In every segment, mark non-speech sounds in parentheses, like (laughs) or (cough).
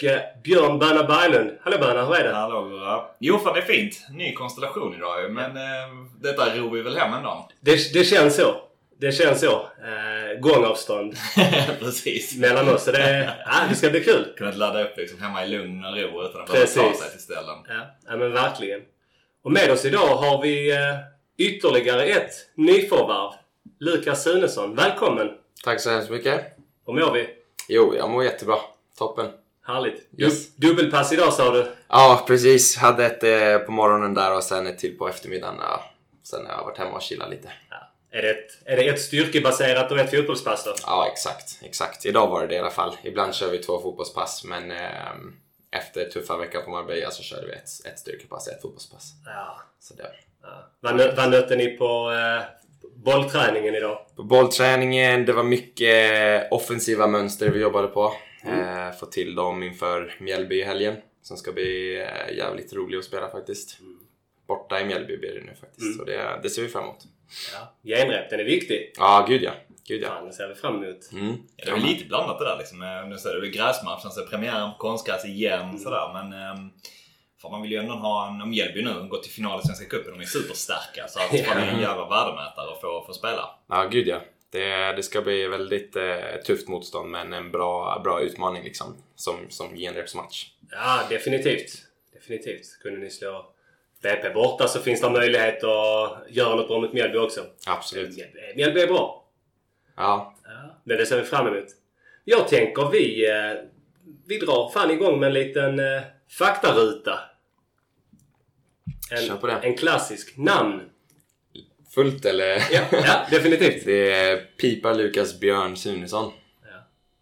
och eh, Björn Berna Berglund. Hallå Berna, hur är det? Hallå Gurra. Jo fan det är fint. Ny konstellation idag ju. Men eh, detta ror vi väl hem en dag. Det, det känns så. Det känns så. Eh, gångavstånd (laughs) Precis. mellan oss. Så det, ja, det ska bli kul. Kunnat ladda upp liksom hemma i lugn och ro utan att behöva ta sig till ställen. Ja, ja men verkligen. Och med oss idag har vi eh, ytterligare ett nyförvärv. Lukas Sunesson. Välkommen! Tack så hemskt mycket. Hur mår vi? Jo, jag mår jättebra. Toppen. Härligt. Yes. Dubbelpass idag sa du? Ja, precis. Hade ett eh, på morgonen där och sen ett till på eftermiddagen. Ja. Sen har jag varit hemma och chillat lite. Ja. Är, det ett, är det ett styrkebaserat och ett fotbollspass då? Ja, exakt. Exakt. Idag var det det i alla fall. Ibland kör vi två fotbollspass, men eh, efter tuffa veckan på Marbella så körde vi ett, ett styrkepass, ett fotbollspass. Ja. Så det. ja. Vad, vad nötte ni på eh, bollträningen idag? På bollträningen, det var mycket offensiva mönster vi jobbade på. Eh, få till dem inför Mjällby i helgen. Som ska bli eh, jävligt rolig att spela faktiskt. Borta i Mjällby blir det nu faktiskt. Mm. Så det, det ser vi fram emot. Ja. Genrep, den är viktig. Ja, gud ja. Gud ja. Fan, det ser vi fram emot. Mm. Ja, det är lite blandat det där liksom. Nu säger du gräsmatch, sen så är premiären på konstgräs igen sådär. Men ehm, fan, man vill ju ändå ha en... Om Mjällby nu går till final i Svenska cupen, de är superstarka. Så att (laughs) det är en jävla värdemätare att få, få spela. Ja, gud ja. Det, det ska bli väldigt eh, tufft motstånd men en bra, bra utmaning liksom. Som, som genrepsmatch. Ja, definitivt. Definitivt. Kunde ni slå BP borta så finns det möjlighet att göra något bra mot Mjällby också. Absolut. Mjällby, Mjällby är bra. Ja, Ja. Men det ser vi fram emot. Jag tänker vi, eh, vi drar fan igång med en liten eh, faktaruta. En, en klassisk namn. Fullt eller? Ja, ja definitivt. (laughs) Det är Pipar Lukas Björn Sunesson.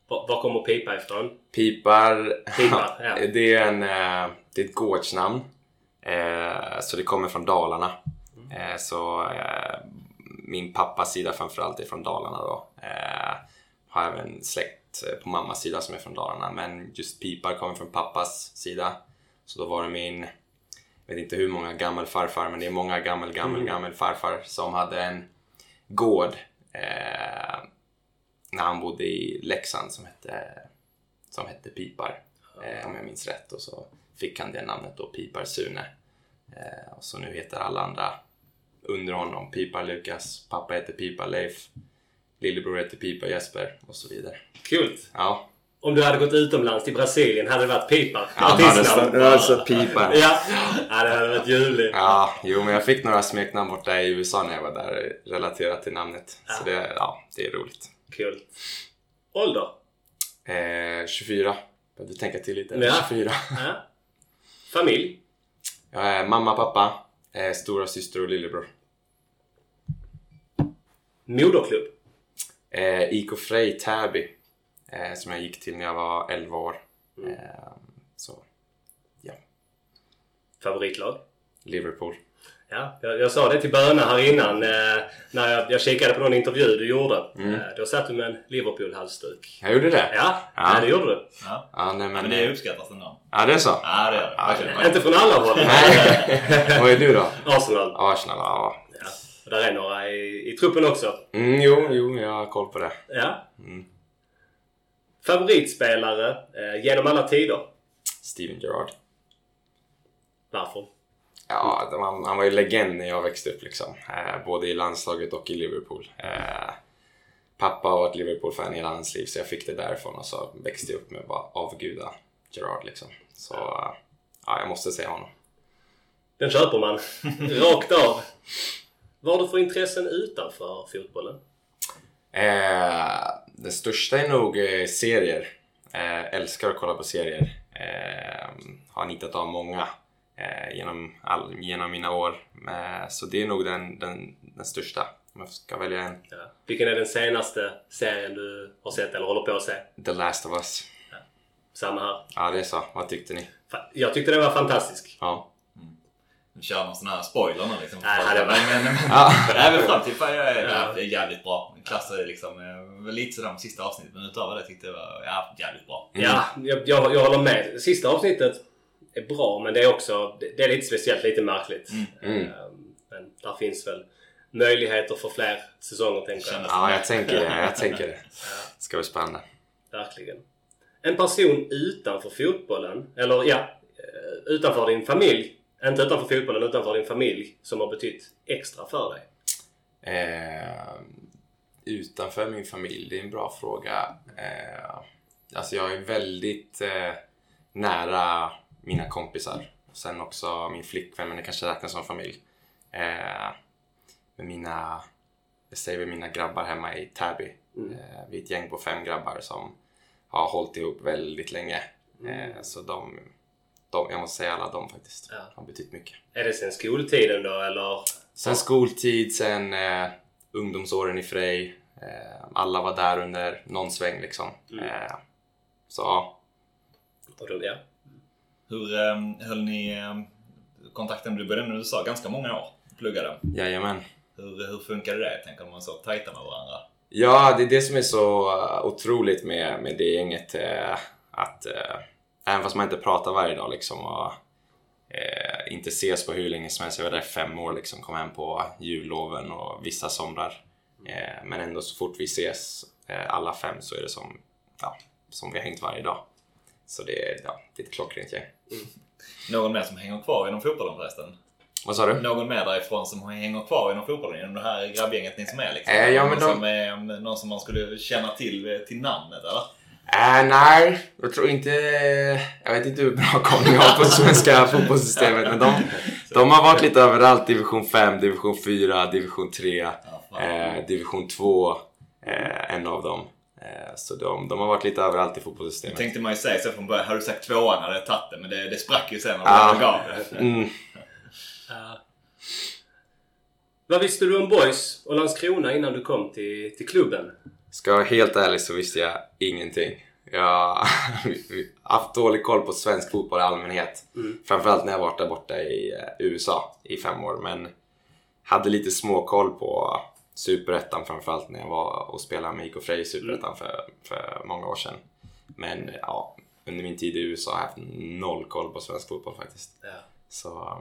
Ja. Var, kommer pipa ifrån? Pipar, Pipar, (laughs) ja. det är en eh, det är ett gårdsnamn. Eh, så det kommer från Dalarna. Eh, så min pappas sida framförallt är från Dalarna då. Har även släkt på mammas sida som är från Dalarna. Men just Pipar kommer från pappas sida. Så då var det min, vet inte hur många gammal farfar, men det är många gammel, gammel, gammel farfar som hade en gård eh, när han bodde i Leksand som hette, som hette Pipar. Eh, om jag minns rätt. Och så fick han det namnet då, Pipar Sune. Eh, och så nu heter alla andra under honom Pipar Lukas, pappa heter Pipar Leif, lillebror heter Pipar Jesper och så vidare. Kul! Ja, Om du hade gått utomlands till Brasilien hade det varit pipa. ja är alltså Pipar. Ja. ja, det hade varit ljuvligt. Ja, jo men jag fick några smeknamn borta i USA när jag var där relaterat till namnet. Så det, ja, det är roligt. Kul. Ålder? Eh, 24. Behövde tänka till lite. Ja. 24. Ja. Familj? Jag är mamma, pappa, eh, stora syster och lillebror. Moderklubb? Eh, IK Frej Täby. Eh, som jag gick till när jag var 11 år. Mm. Eh, så, ja. Favoritlag? Liverpool. Ja, jag, jag sa det till Böna här innan eh, när jag, jag kikade på någon intervju du gjorde. Mm. Eh, då satt du med en Liverpool-halsduk. Jag gjorde det? Ja, Ja. ja. det gjorde du. Ja. Ja, nej, men, Men det uppskattas ändå. ja, det är så? Ja, det gör det. Ja, det- Inte från alla håll. Nej. (laughs) Vad är du då? Arsenal. Arsenal, ja. Ja. Och där är några i, i truppen också. Mm, jo, jo, jag har koll på det. Ja. Mm. Favoritspelare eh, genom alla tider? Steven Gerrard. Varför? Ja, han, han var ju legend när jag växte upp liksom. Eh, både i landslaget och i Liverpool. Eh, pappa var ett Liverpool-fan hela hans liv så jag fick det därifrån och så växte jag upp med bara avguda Gerrard liksom. Så eh, ja, jag måste säga honom. Den köper man. (laughs) Rakt av. Vad har du för intressen utanför fotbollen? Eh, den största är nog eh, serier. Eh, älskar att kolla på serier. Eh, har nitat av många genom, all, genom mina år. Så det är nog den, den, den största. Om jag ska välja en. Ja. Vilken är den senaste serien du har sett eller håller på att se? The Last of Us. Samma här. Ja, det är så. Vad tyckte ni? Jag tyckte den var fantastisk. Ja. Nu kör någon sån här spoiler nu liksom. Nej, det var- men, men, men fram till fan, jag är, Ja. det är jävligt bra. Klassar liksom, eh, väl lite sådär med sista avsnittet men utöver det tyckte jag var ja, jävligt bra. Mm. Ja, jag, jag, jag håller med. Sista avsnittet är bra men det är också det det är lite speciellt, lite märkligt. Mm. Eh, Men där finns väl möjligheter för fler säsonger tänker jag. Ja, jag tänker det. Jag tänker det. (laughs) Ska bli spännande. Verkligen. En person utanför fotbollen, eller ja, eh, utanför din familj. Inte utanför fotbollen, utanför din familj som har betytt extra för dig. Eh, utanför min familj, det är en bra fråga. Eh, alltså jag är väldigt eh, nära mina kompisar. Sen också min flickvän, men det kanske räknas som familj. Eh, med mina, jag säger mina grabbar hemma i Täby. Mm. Eh, vi är ett gäng på fem grabbar som har hållit ihop väldigt länge. Mm. Eh, så de, de, jag måste säga alla dem faktiskt, Ja. har betytt mycket. Är det sen skoltiden då eller? Sen skoltid, sen eh, ungdomsåren i Frej. Eh, alla var där under någon sväng liksom. Mm. Eh, så ja, Och då, ja. Hur um, höll ni um, kontakten? Du började när du sa ganska många år. Pluggade. jajamän. Hur, hur funkade det? Tänker om man så tajta med varandra. Ja, det är det som är så eh, otroligt med, med det gänget. Eh, att eh, även fast man inte pratar varje dag liksom och eh, inte ses på hur länge som helst. Jag var där i fem år liksom, kom hem på julloven och vissa somrar. Eh, men ändå så fort vi ses eh, alla fem så är det som, ja, som vi har hängt varje dag. Så det är, ja, det är ett klockrent gäng. Någon mer som hänger kvar inom fotbollen förresten? Vad sa du? Någon mer därifrån som hänger kvar inom fotbollen? Inom det här grabbgänget ni som är liksom? Eh, ja, men någon, de- som är, någon som man skulle känna till eh, till namnet eller? Äh, nej, jag tror inte... Jag vet inte hur bra koll ni har på svenska (laughs) fotbollssystemet men de, de har varit lite överallt. Division 5, division 4, division 3, Ja, fan. eh, division 2, eh, en av dem. Eh, så de, de har varit lite överallt i Det fotbollssystemet. tänkte man ju säga så från början. Hade du sagt tvåan hade jag tagit det. Men det, det sprack ju sen när du gav det. Mm. Ja. Vad visste du om Boys och Landskrona innan du kom till, till klubben? Ska jag vara helt ärlig så visste jag ingenting. Jag (laughs) har haft dålig koll på svensk fotboll i allmänhet. Mm. Framförallt när jag varit där borta i eh, USA i fem år. Men hade lite småkoll på Superettan framförallt när jag var och spelade med IK Frej i Superettan för, för många år sedan. Men ja, under min tid i USA har jag haft noll koll på svensk fotboll faktiskt. Ja. Så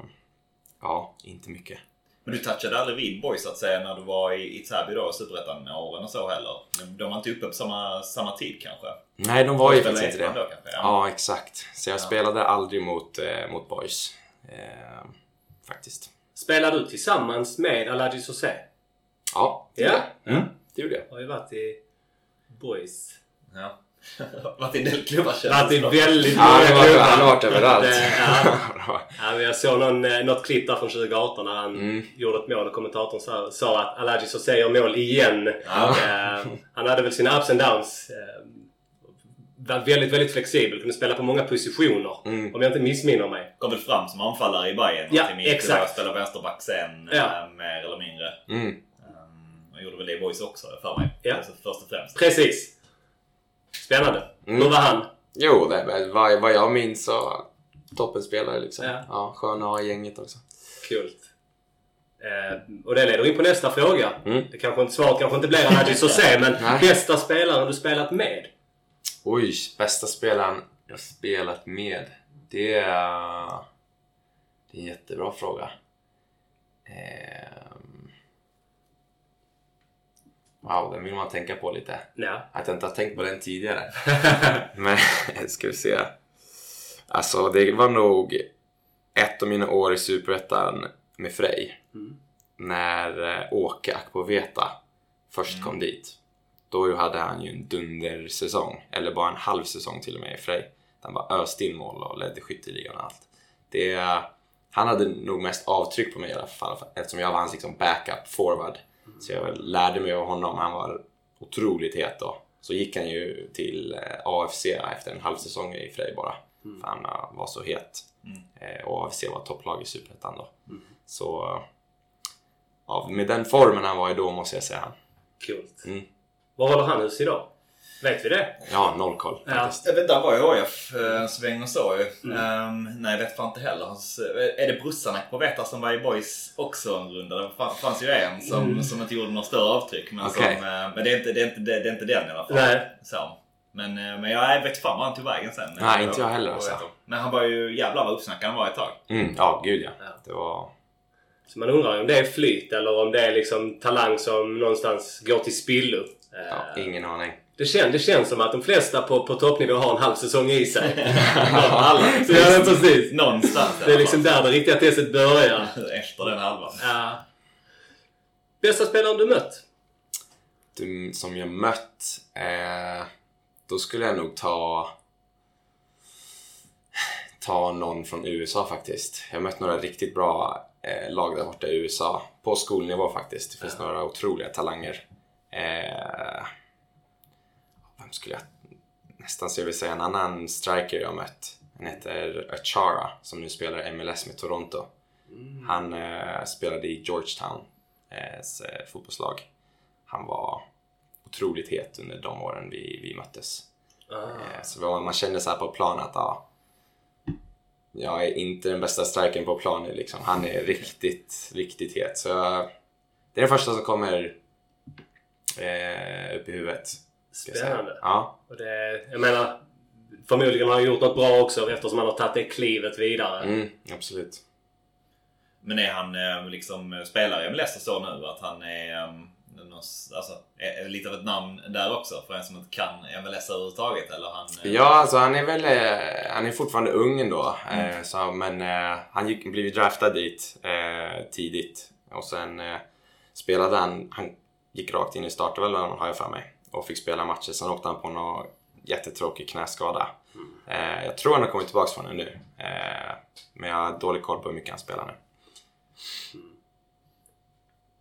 ja, inte mycket. Men du touchade aldrig vid boys så att säga när du var i, i Täby då, Superettan-åren och så heller? De var inte uppe på samma, samma tid kanske? Nej, de var ju Spelade faktiskt inte det. Då, kanske, ja. Ja, exakt. Så jag Ja. spelade aldrig mot, eh, mot boys. Eh, faktiskt. Spelar du tillsammans med Aladji Sosé? Ja, det Ja. gjorde jag. Mm, det gjorde jag. Har ju varit i Boys. Ja. (laughs) Varit i en del klubbar känns som. väldigt Ja, många han har varit, klubbar. han har varit överallt. Det- (laughs) ja. Ja, jag såg någon, eh, något klipp där från 2018 när han Mm. gjorde ett mål och kommentatorn sa, sa att Aladji Sosé gör mål igen. Ja. Eh, han hade väl sina ups and downs. Eh, var väldigt, väldigt flexibel. Kunde spela på många positioner. Mm. Om jag inte missminner mig. Kom väl fram som anfallare i Bayern. Ja, Martin exakt. och Spelade vänsterback sen, Ja. eh, mer eller mindre. Mm. Um, och gjorde väl det i boys också för mig. Ja. Alltså, först och främst. Precis. Spännande. Mm. Hur var han? Jo, det vad, vad jag minns så toppenspelare liksom. Ja. Ja. skön att ha i gänget också. Kul. Eh, och det leder in på nästa fråga. Mm. Det kanske inte, svaret kanske inte blir Aladji Sosé, men (laughs) Nej. bästa spelaren du spelat med? Oj, bästa spelaren jag spelat med. Det är, det är en jättebra fråga. Ehm. Wow, den vill man tänka på lite. Ja. Att jag inte har tänkt på den tidigare. (laughs) Men (laughs) ska vi se. Alltså det var nog ett av mina år i Superettan med Frej. Mm. När eh, Åke Akpoveta först kom dit. Då hade han ju en dundersäsong. Eller bara en halv säsong till och med i Frej. Han bara öste in mål och ledde skytteligan och allt. Det, han hade nog mest avtryck på mig i alla fall eftersom jag var hans liksom backup forward. Så jag lärde mig av honom. Han var otroligt het då. Så gick han ju till eh, AFC efter en halv säsong i Frej bara. För han eh, var så het. Mm. Eh, Och AFC var topplag i Superettan då. Så eh, ja, med den formen han var i då måste jag säga han. Coolt. Mm. Var håller han hus idag? Vet vi det? Ja, noll koll Ja. Jag vet, där var ju AIF eh, en sväng och så ju. Mm. Ehm, nej, vet fan inte heller. Eh, är det brorsan på Veta som var i Boys också en runda? Det fann- fanns ju en som, Mm. som inte gjorde något större avtryck. Men, Okej. som, eh, men det, är inte, det, är inte, det, det är inte den i alla fall. Nej. Så. Men, eh, men jag vet fan var han tog vägen sen. Nej, inte jag heller, alltså. Men han var ju jävlar vad uppsnackad han var ett tag. Mm, ja, gud ja. Ja. Det var... Så man undrar ju om det är flyt eller om det är liksom talang som någonstans går till spillo. Ja, Eh, ingen aning. Det, kän, det känns som att de flesta på, på toppnivå har en halv säsong i sig. (laughs) Alla. Så ja, precis. Någonstans Det är liksom där det riktiga testet börjar. (laughs) Efter den halvan. Ja. Bästa spelaren du mött? Du, som jag mött, eh, då skulle jag nog ta ta någon från USA faktiskt. Jag har mött några riktigt bra eh, lag där borta i USA. På skolnivå faktiskt. Det finns några otroliga talanger. Eh, skulle jag... Nästan så jag vill säga en annan striker jag mött. Han heter Achara som nu spelar MLS med Toronto. Han eh, spelade i Georgetown eh, eh, fotbollslag. Han var otroligt het under de åren vi, vi möttes. Ah. Eh, Så var- man kände så här på plan att ja, jag är inte den bästa strikern på planen. Liksom. Han är riktigt, riktigt het. Så det är den första som kommer eh, upp i huvudet. Spännande. Ja, Och det, jag menar, förmodligen har han gjort något bra också eftersom han har tagit det klivet vidare. mm, absolut. Men är han eh, liksom spelar i MLS så nu? Att han är, eh, s- alltså, är, är lite av ett namn där också för en som inte kan MLS överhuvudtaget? Eller han, eh, Ja, alltså han är väl eh, han är fortfarande ung ändå. Eh, så, men han gick, blev ju draftad dit tidigt. Och sen spelade han, han gick rakt in i startelvan har jag för mig. Och fick spela matcher. Sen åkte han på någon jättetråkig knäskada. Eh, jag tror han har kommit tillbaka från den nu. Eh, men jag har dålig koll på hur mycket han spelar nu.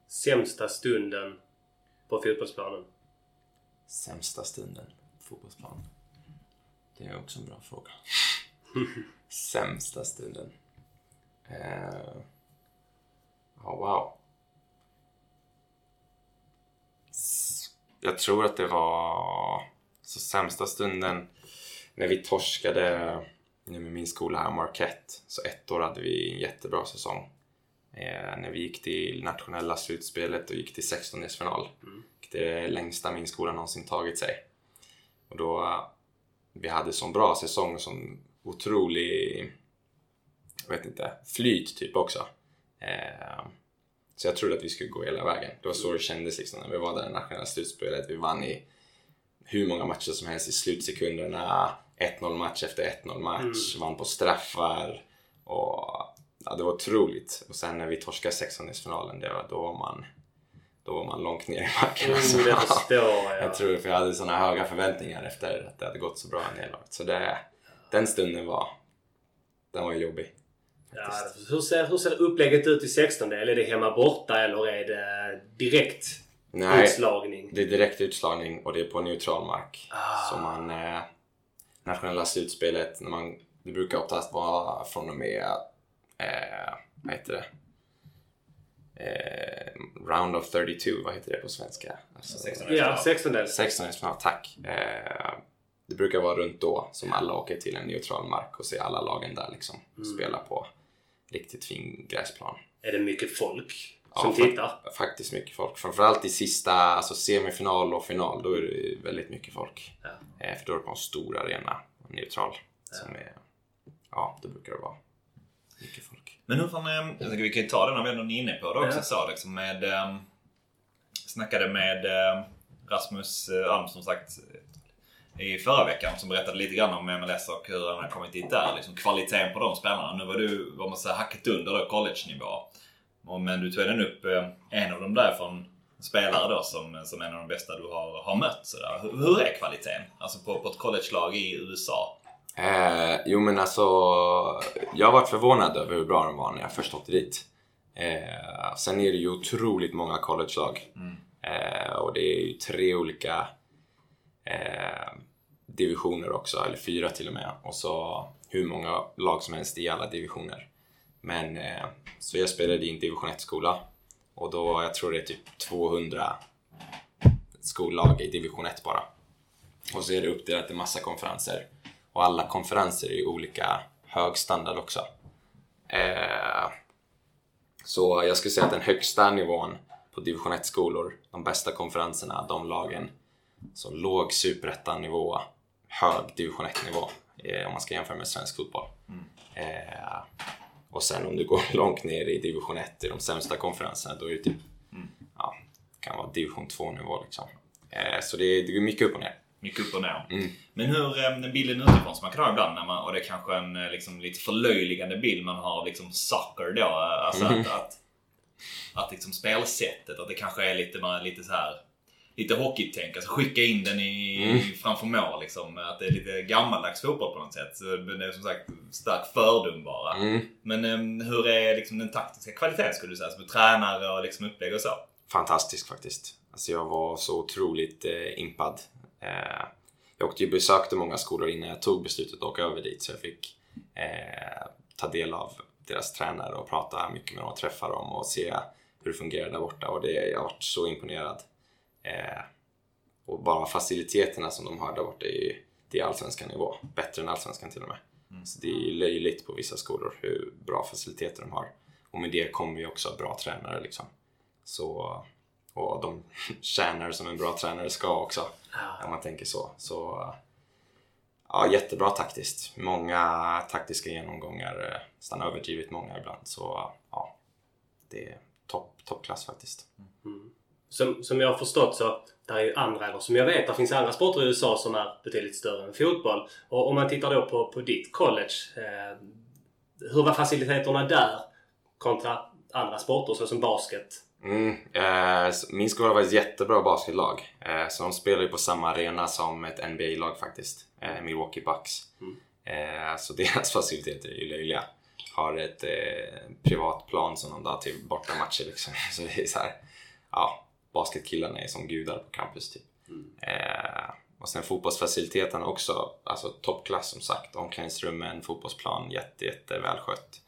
Sämsta stunden på fotbollsplanen? Sämsta stunden på fotbollsplan? Det är också en bra fråga. (laughs) Sämsta stunden? Eh, Ja, wow. Jag tror att det var så sämsta stunden när vi torskade nu med min skola här, Marquette. Så ett år hade vi en jättebra säsong. Eh, när vi gick till nationella slutspelet och gick till 16-delsfinal. Det är det längsta min skola någonsin tagit sig. Och då, eh, vi hade sån bra säsong och sån otrolig, jag vet inte, flyt typ också. Eh, så jag trodde att vi skulle gå hela vägen. Det var så det kändes liksom när vi var där i nationella slutspelet. Vi vann i hur många matcher som helst i slutsekunderna. 1-0 match efter 1-0 match. Vann på straffar. Och ja, det var otroligt. Och sen när vi torskade 16-delsfinalen, det var, då var man då var man långt ner i backen. alltså. Mm, det förstår jag. (laughs) Jag tror för jag hade såna höga förväntningar efter att det hade gått så bra i nedlaget. Så det, den stunden var, den var jobbig. Ja, hur, ser, hur ser upplägget ut i 16 del? Är det hemma borta eller är det direkt Nej, utslagning? det är direkt utslagning och det är på neutral mark. Ah. Så man, eh, nationella slutspelet, när man, det brukar oftast vara från och med, eh, vad heter det? Eh, round of 32, vad heter det på svenska? Alltså, 16 Ja, 16 del. 16 final, tack. Eh, det brukar vara runt då som alla åker till en neutral mark och ser alla lagen där liksom spela på riktigt fin gräsplan. Är det mycket folk Ja, som fa- tittar? Faktiskt mycket folk. Framförallt i sista, alltså semifinal och final, då är det väldigt mycket folk. Ja. Eh, för då är det på en stor arena, neutral. Som är, ja, då brukar det vara mycket folk. Men hur fan, eh, jag tänker vi kan ju ta den när vi ändå är inne på det också. Ja. Så, liksom med, eh, snackade med Rasmus Alm som sagt i förra veckan som berättade lite grann om MLS och hur han har kommit dit där. Liksom kvaliteten på de spelarna. Nu var du, vad man säger, hacket under då, college-nivå. Men du tog även upp eh, en av dem där från spelare då som, som en av de bästa du har, har mött. Så. Hur, hur är kvaliteten? Alltså på, på ett college-lag i USA? Eh, jo men alltså, jag varit förvånad över hur bra de var när jag först åkte dit. Eh, sen är det ju otroligt många college-lag. Eh, och det är ju tre olika eh, divisioner också, eller fyra till och med. Och så hur många lag som helst i alla divisioner. Men, eh, så jag spelade i en division 1-skola. Och då, jag tror det är typ 200 skollag i division 1 bara. Och så är det uppdelat i massa konferenser. Och alla konferenser är ju olika hög standard också. Eh, så jag skulle säga att den högsta nivån på division 1-skolor, de bästa konferenserna, de lagen som låg superettan-nivå hög division 1-nivå eh, om man ska jämföra med svensk fotboll. Eh, och sen om du går (laughs) långt ner i division 1 i de sämsta konferenserna då är det typ, ja, kan vara division 2-nivå liksom. Eh, så det är, det är mycket upp och ner. Mycket upp och ner. Mm. Men hur, eh, den bilden utifrån som man kan ha ibland, när man, och det är kanske en eh, liksom, lite förlöjligande bild man har av liksom soccer då. eh, Alltså Mm. att, att, att liksom spelsättet, att det kanske är lite, mer- lite så här Lite hockeytänk, alltså skicka in den i, Mm. framför mål liksom. Att det är lite gammaldags fotboll på något sätt. Så det är som sagt stark fördom bara. Mm. Men eh, hur är liksom den taktiska kvaliteten skulle du säga? Som tränare och liksom upplägg och så? fantastisk faktiskt. Alltså jag var så otroligt eh, impad. Eh, jag åkte ju besökte många skolor innan jag tog beslutet att åka över dit så jag fick eh, ta del av deras tränare och prata mycket med dem och träffa dem och se hur det fungerar där borta och det, jag varit så imponerad. Eh, och bara faciliteterna som de har där borta är ju det är allsvenskan nivå. Bättre än allsvenskan till och med. Så det är löjligt på vissa skolor hur bra faciliteter de har. Och med det kommer ju också bra tränare liksom. Så, och de (laughs) tjänar som en bra tränare ska också, om man tänker så. Så ja, jättebra taktiskt. Många taktiska genomgångar, eh, nästan överdrivet många ibland. Så ja, det är topp, toppklass faktiskt. Som, som jag har förstått så där är ju andra, eller som jag vet, det finns andra sporter i USA som är betydligt större än fotboll. Och om man tittar då på, på ditt college. Eh, hur var faciliteterna där kontra andra sporter såsom basket? Mm, eh, min skola var ett jättebra basketlag. Eh, så de spelar ju på samma arena som ett NBA-lag faktiskt. Eh, Milwaukee Bucks. Eh, så (laughs) deras faciliteter är ju löjliga. Har ett eh, privat plan som de har till bortamatcher liksom. (laughs) Så det är så här, ja, basketkillarna är som gudar på campus typ. Eh, och sen fotbollsfaciliteterna också, alltså toppklass som sagt. Omklädningsrummen, fotbollsplan, jätte, jätte välskött.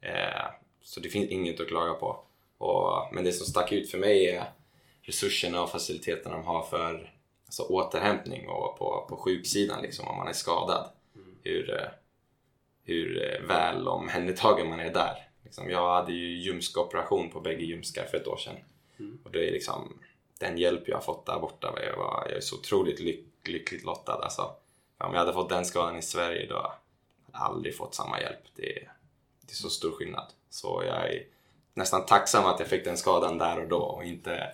Eh, så det finns inget att klaga på. Och, men det som stack ut för mig är resurserna och faciliteterna de har för alltså, återhämtning och på, på sjuksidan liksom, om man är skadad. Hur, eh, hur eh, väl omhändertagen man är där. Liksom, jag hade ju ljumskoperation på bägge ljumskar för ett år sedan. Och det är liksom, den hjälp jag har fått där borta, jag, var, jag är så otroligt lyck, lyckligt lottad. Alltså, om jag hade fått den skadan i Sverige då hade jag aldrig fått samma hjälp. Det, är- det är så stor skillnad. Så jag är nästan tacksam att jag fick den skadan där och då och inte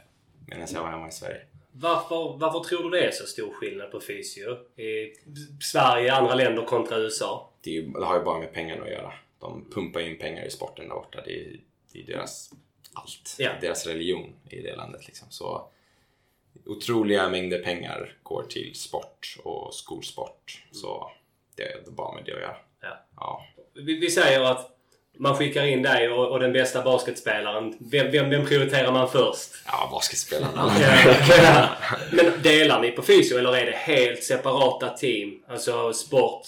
medan jag var hemma i Sverige. Varför, varför tror du det är så stor skillnad på fysio i Sverige, andra länder kontra USA? Det, är, det har ju bara med pengarna att göra. De pumpar in pengar i sporten där borta. Det är, det är deras allt. Ja. Deras religion i det landet. Liksom. Så otroliga mängder pengar går till sport och skolsport. Så det är bara med det att göra. Ja. Ja. Vi, vi säger att man skickar in dig och, och den bästa basketspelaren. Vem, vem, vem prioriterar man först? Ja, basketspelarna. (laughs) Ja. (laughs) Men delar ni på fysio eller är det helt separata team? Alltså sport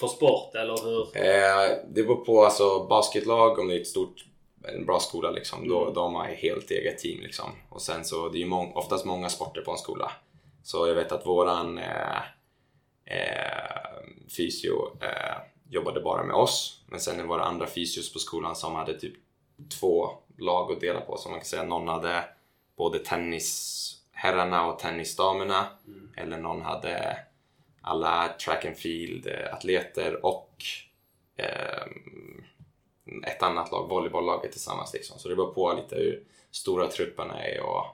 för sport eller hur? Eh, det beror på alltså basketlag, om det är ett stort, en bra skola liksom, då de har helt eget team liksom. Och sen så, det är ju mång, oftast många sporter på en skola. Så jag vet att våran eh, eh, fysio eh, jobbade bara med oss. Men sen var det andra fysios på skolan som hade typ två lag att dela på. Så man kan säga någon hade både tennisherrarna och tennisdamerna. Eller någon hade alla track and field eh, atleter och eh, ett annat lag, volleybolllaget tillsammans. Liksom. Så det beror på lite hur stora trupperna är och,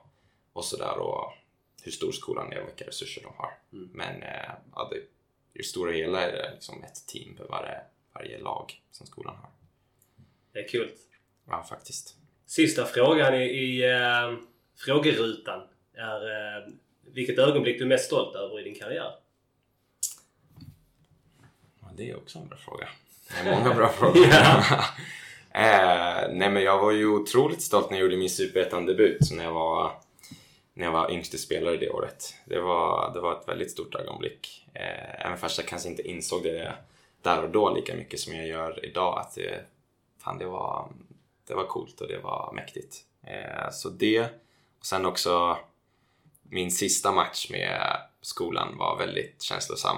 och sådär och hur stor skolan är och vilka resurser de har. Men eh, ja, det, i det stora hela är det liksom ett team för varje, varje lag som skolan har. Det är kul. Ja, faktiskt. Sista frågan i, i eh, frågerutan är eh, vilket ögonblick du är mest stolt över i din karriär? Ja, det är också en bra fråga. Det är många bra (laughs) frågor. (laughs) Eh, nej men jag var ju otroligt stolt när jag gjorde min Superettan-debut när jag var när jag var yngste spelare det året. Det var, det var ett väldigt stort ögonblick. Eh, även fast jag kanske inte insåg det där och då lika mycket som jag gör idag. Att det, fan, det, var, det var coolt och det var mäktigt. Eh, så det, och sen också min sista match med skolan var väldigt känslosam.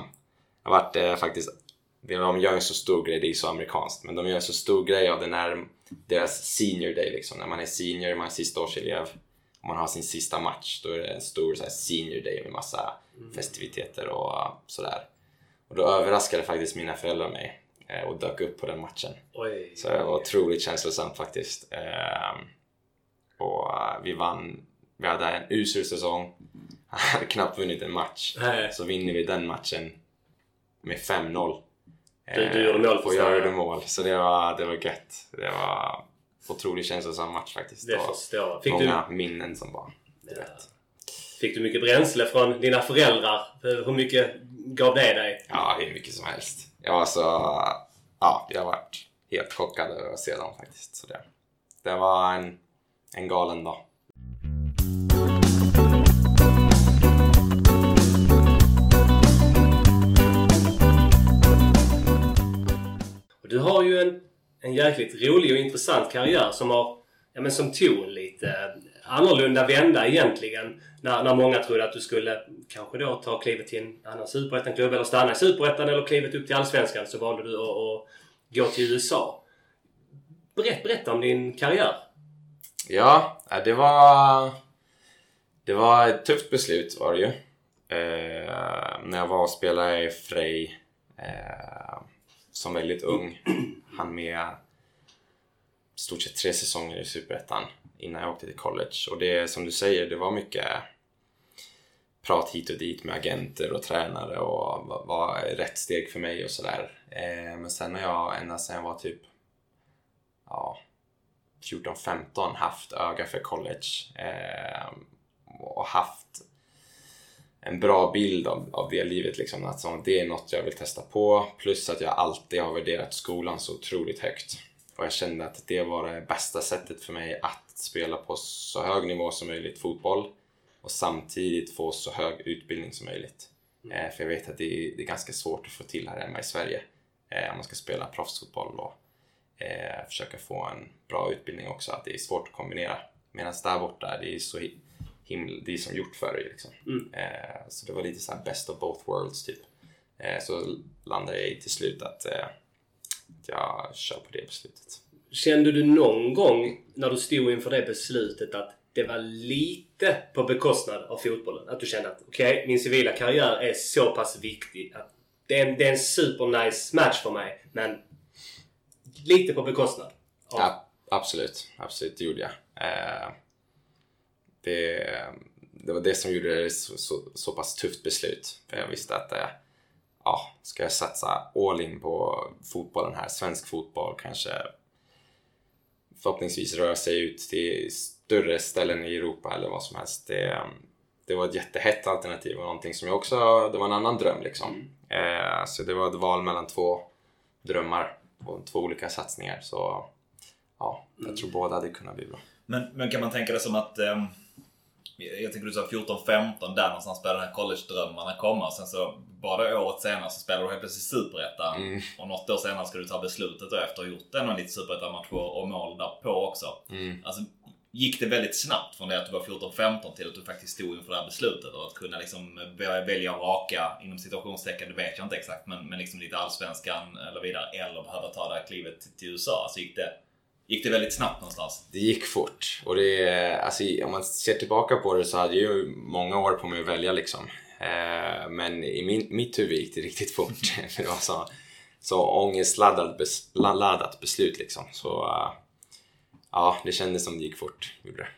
Jag har varit eh, faktiskt, de gör en så stor grej, det är så amerikanskt, men de gör en så stor grej av den här, deras senior day liksom. När man är senior, man är sistaårselev och man har sin sista match, då är det en stor så här, senior day med massa festiviteter och sådär. Och då överraskade faktiskt mina föräldrar mig eh, och dök upp på den matchen. Oj. Så det var otroligt känslosamt faktiskt. Eh, och vi vann. Vi hade en usel säsong. hade knappt vunnit en match. Nej. Så vinner vi den matchen med 5-0. Du- du gjorde mål och förstår jag gjorde mål. Så det var, det var gött. Det var otroligt känslosam match faktiskt. Det Och förstår jag. Fick du, många minnen som var direkt. fick du mycket bränsle från dina föräldrar? Hur mycket gav det dig? Ja, hur mycket som helst. Jag var så... Ja, jag varit helt chockad över att se dem faktiskt. Så det, det var en, en galen dag. Du har ju en, en jäkligt rolig och intressant karriär som har, ja men som tog en lite annorlunda vända egentligen. När, när många trodde att du skulle kanske då ta klivet till en annan superettan-klubb eller stanna i superettan eller klivet upp till allsvenskan så valde du att, att gå till USA. Berätt, berätta om din karriär. Ja, det var... Det var ett tufft beslut var det ju. Eh, när jag var och spelade i Frej eh, som väldigt ung. Han med i stort sett tre säsonger i Superettan innan jag åkte till college. Och det som du säger, det var mycket prat hit och dit med agenter och tränare och vad var rätt steg för mig och sådär. Eh, men sen har jag ända sedan jag var typ ja, 14-15 haft öga för college eh, och haft en bra bild av, av det livet. Liksom, att som, det är något jag vill testa på. Plus att jag alltid har värderat skolan så otroligt högt. Och jag kände att det var det bästa sättet för mig att spela på så hög nivå som möjligt fotboll och samtidigt få så hög utbildning som möjligt. Eh, för jag vet att det är, det är ganska svårt att få till här hemma i Sverige eh, om man ska spela proffsfotboll och eh, försöka få en bra utbildning också. Att det är svårt att kombinera. Medan där borta, det är så himla, det är som gjort för dig liksom. Eh, så det var lite så här best of both worlds typ. Eh, så landade jag i till slut att, eh, att jag kör på det beslutet. Kände du någon gång när du stod inför det beslutet att det var lite på bekostnad av fotbollen? Att du kände att okej, min civila karriär är så pass viktig att det är en, det är en super nice match för mig, men lite på bekostnad. av- Ja, absolut, absolut, det gjorde jag. Eh, det, det var det som gjorde det så, så, så pass tufft beslut. För jag visste att eh, ja, ska jag satsa all in på fotbollen här, svensk fotboll, kanske förhoppningsvis röra sig ut till större ställen i Europa eller vad som helst. Det, det var ett jättehett alternativ och någonting som jag också, det var en annan dröm liksom. Eh, så det var ett val mellan två drömmar och två olika satsningar. Så ja, jag tror båda hade kunnat bli bra. Men, men kan man tänka det som att... ehm, jag tänker du sa 14-15, där någonstans började den här college-drömmarna komma. Sen så bara året senare så spelar du helt plötsligt Superettan. Mm. Och något år senare ska du ta beslutet då efter att ha gjort en lite Superettan-matcher och mål därpå också. Mm. Alltså, gick det väldigt snabbt från det att du var 14-15 till att du faktiskt stod inför det här beslutet? Och att kunna liksom välja och raka, inom situationstecken, det vet jag inte exakt, men, men liksom lite allsvenskan eller vidare. Eller behöva ta det här klivet till USA. Alltså gick det, gick det väldigt snabbt någonstans? Det gick fort och det, alltså, om man ser tillbaka på det så hade jag ju många år på mig att välja liksom. Eh, men i min, mitt huvud gick det riktigt fort. (laughs) För det var så, så ångestladdat bes, laddat beslut liksom. Så eh, ja, det kändes som det gick fort. Gjorde det.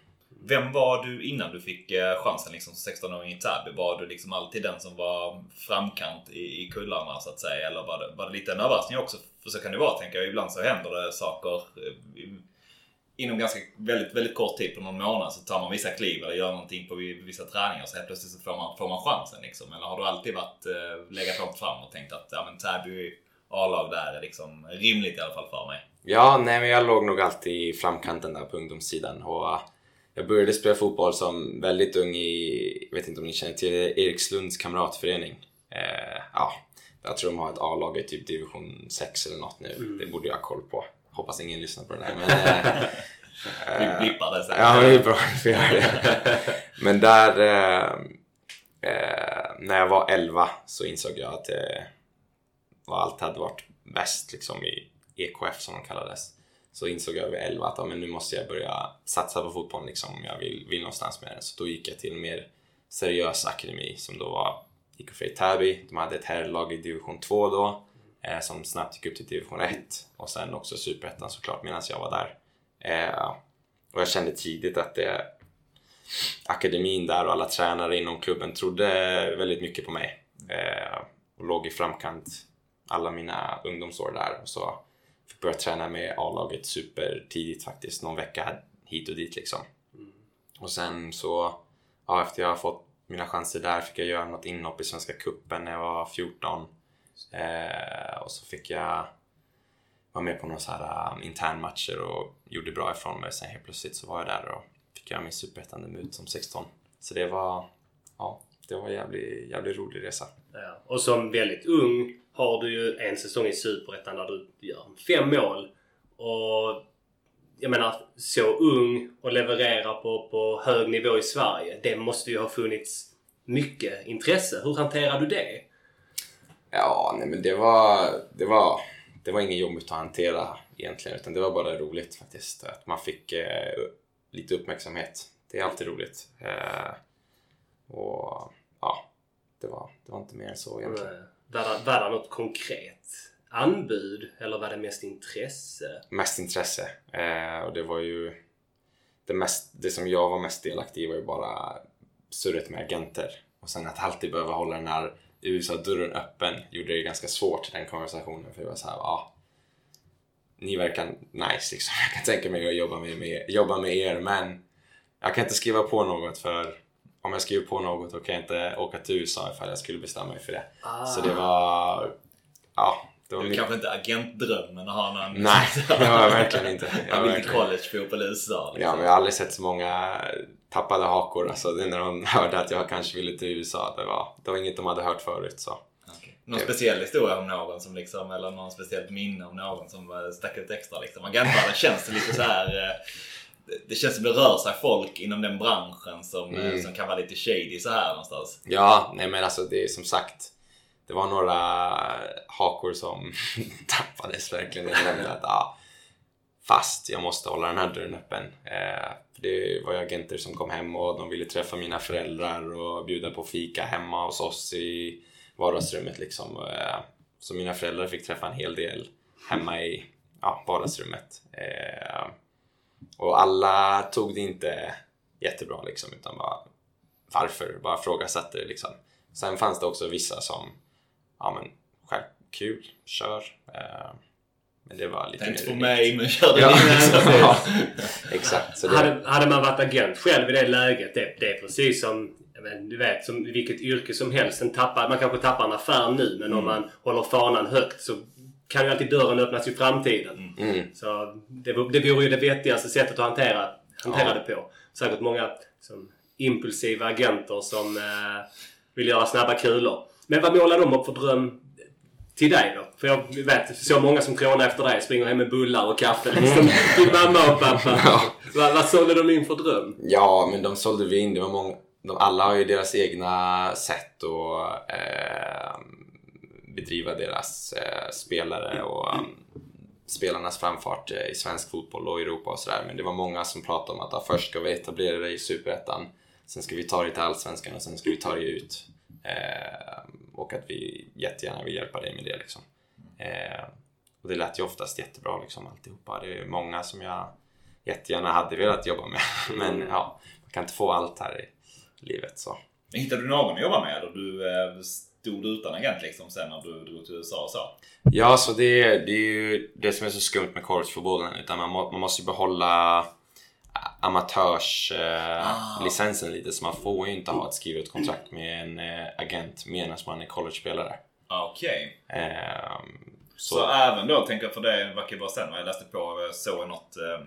Vem var du innan du fick eh, chansen liksom, som 16-åring i Täby? Var du liksom alltid den som var framkant i, i kullarna så att säga? Eller var det, var det lite en överraskning också? För så kan det vara tänker jag. Ibland så händer det saker eh, inom ganska väldigt, väldigt kort tid, på någon månad, så tar man vissa kliv eller gör någonting på vissa träningar så helt plötsligt så får man, får man chansen. Liksom. Eller har du alltid varit, eh, legat långt fram och tänkt att ja, men Täby A-lag där är liksom rimligt i alla fall för mig? Ja, nej men jag låg nog alltid i framkanten där på ungdomssidan. Och jag började spela fotboll som väldigt ung i, jag vet inte om ni känner till det, Erikslunds kamratförening. Eh, ja, jag tror de har ett A-lag i typ division 6 eller något nu. Det borde jag ha koll på. Hoppas ingen lyssnar på det här. Men, (laughs) eh, Vi blippar det sen. Ja, men det är bra. Vi göra det. Men där... Eh, eh, när jag var 11 så insåg jag att eh, allt hade varit bäst liksom i EKF som de kallades. Så insåg jag vid 11 att ja, men nu måste jag börja satsa på fotbollen liksom, om jag vill, vill någonstans med det. Så då gick jag till en mer seriös akademi som då var IK Täby. De hade ett herrlag i division 2 då eh, som snabbt gick upp till division 1 och sen också superettan såklart medan jag var där. Eh, och jag kände tidigt att det, akademin där och alla tränare inom klubben trodde väldigt mycket på mig eh, och låg i framkant alla mina ungdomsår där. Och så fick börja träna med A-laget supertidigt faktiskt, någon vecka hit och dit liksom. Och sen så, ja, efter jag fått mina chanser där fick jag göra något inhopp i Svenska Kuppen när jag var 14. Eh, och så fick jag vara med på några så här um, internmatcher och gjorde bra ifrån mig. Sen helt plötsligt så var jag där och fick göra min superettan-debut som 16. Så det var, ja, det var en jävligt, jävligt rolig resa. Ja. Och som väldigt ung har du ju en säsong i Superettan där du gör fem mål. Och jag menar, så ung och leverera på, på hög nivå i Sverige. Det måste ju ha funnits mycket intresse. Hur hanterar du det? Ja, nej men det var, det var, det var inget jobbigt att hantera egentligen, utan det var bara roligt faktiskt. Att man fick eh, lite uppmärksamhet. Det är alltid roligt. Eh, och ja, det var, det var inte mer än så egentligen. Var det, var det något konkret anbud eller var det mest intresse? Mest intresse. Eh, och det var ju det, mest, det som jag var mest delaktig i var ju bara surret med agenter. Och sen att alltid behöva hålla den här USA-dörren öppen gjorde det ganska svårt den konversationen. För jag var såhär, ja. Ah, ja, ni verkar nice liksom. (laughs) Jag kan tänka mig att jobba med, med, jobba med er men jag kan inte skriva på något för om jag skriver på något då kan jag inte åka till USA ifall jag skulle bestämma mig för det. Ah. Så det var... Ja. Det var Du är min- kanske inte agentdrömmen att ha någon... Nej, (laughs) det var jag verkligen inte. Jag Han vill till verkligen- collegefotboll i USA. liksom. Ja, men jag har aldrig sett så många tappade hakor. Alltså, det är när de (laughs) hörde att jag kanske ville till USA. Det var, det var inget de hade hört förut. Så. Okej. Någon speciell historia om någon som liksom, eller någon speciellt minne om någon som eh, stack ut extra liksom. Agentvärlden känns det lite så här. Det- känns som det rör sig folk inom den branschen som, eh, Mm. som kan vara lite shady så här någonstans. Ja, nej men alltså det är som sagt. Det var några hakor som (laughs) tappades verkligen. Jag kände att ja, fast jag måste hålla den här dörren öppen. Eh, det var ju agenter som kom hem och de ville träffa mina föräldrar och bjuda på fika hemma hos oss i vardagsrummet liksom. Eh, så mina föräldrar fick träffa en hel del hemma i ja, vardagsrummet. Eh, och alla tog det inte jättebra liksom utan bara varför, bara frågasatte det liksom. Sen fanns det också vissa som, ja men själv, kul, kör. Eh, men det var lite Tänkte på mig men körde Ja, din exakt. enda Ja, exakt. Så det, Hade, hade man varit agent själv i det läget, det, det är precis som du vet, som vilket yrke som helst. En tappar, man kanske tappar en affär nu men om man håller fanan högt så kan ju alltid dörren öppnas i framtiden. mm, Så det, det vore ju det vettigaste sättet att hantera, hantera Ja. det på. Säkert många som impulsiva agenter som eh, vill göra snabba kulor. Men vad målar de upp för dröm till dig då? För jag vet så många som trånar efter dig springer hem med bullar och kaffe liksom, till mamma och pappa. Ja. Vad, vad sålde de in för dröm? ja, men de sålde vi in. Det var många, de, alla har ju deras egna sätt att eh, bedriva deras eh, spelare och um, spelarnas framfart eh, i svensk fotboll och Europa och sådär. Men det var många som pratade om att ah, först ska vi etablera dig i Superettan, sen ska vi ta dig till Allsvenskan och sen ska vi ta dig ut. Eh, och att vi jättegärna vill hjälpa dig med det liksom. Eh, och det lät ju oftast jättebra liksom alltihopa. Det är många som jag jättegärna hade velat jobba med. (laughs) Men ja, man kan inte få allt här i livet så. Hittade du någon att jobba med? Eller du eh, stod utan agent liksom sen när du drog till USA och så? Ja, så det, det är ju det som är så skumt med collegefotbollen. Utan man, må, man måste ju behålla amatörslicensen eh, licensen lite. Så man får ju inte ha ett skrivet kontrakt med en eh, agent medan man är college-spelare. Okej. Ehm, Så, så, även då, tänker jag för det verkar ju bara stämma. Jag läste på, jag såg något eh,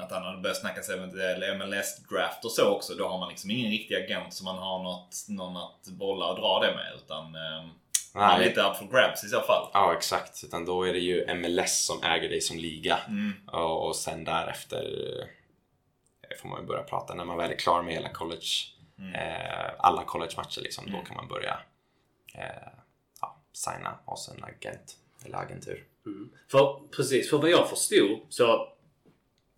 att han hade börjat snacka sig om ett MLS-draft och så också. Då har man liksom ingen riktig agent som man har något, någon att bolla och dra det med. Utan eh, man är lite up for grabs i så fall. ja, exakt. Utan då är det ju MLS som äger dig som liga. Mm. Och, och sen därefter eh, får man ju börja prata när man väl är klar med hela college. Mm. Eh, alla college-matcher liksom. Mm. Då kan man börja eh, ja, signa hos en agent eller agentur. Mm. För precis, för vad jag förstod så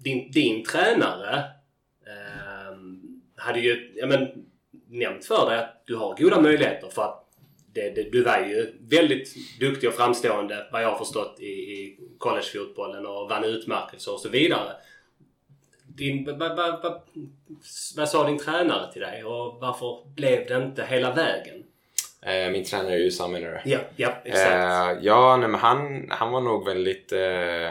din, din tränare ehm, hade ju, ja men nämnt för dig att du har goda möjligheter för att det, det, du var ju väldigt duktig och framstående vad jag har förstått i, i collegefotbollen och vann utmärkelser och så vidare. Din, ba, ba, ba, vad sa din tränare till dig och varför blev det inte hela vägen? Eh, min tränare är USA menar du? Ja, ja exakt. Eh, ja, nej, men han, han var nog väldigt eh,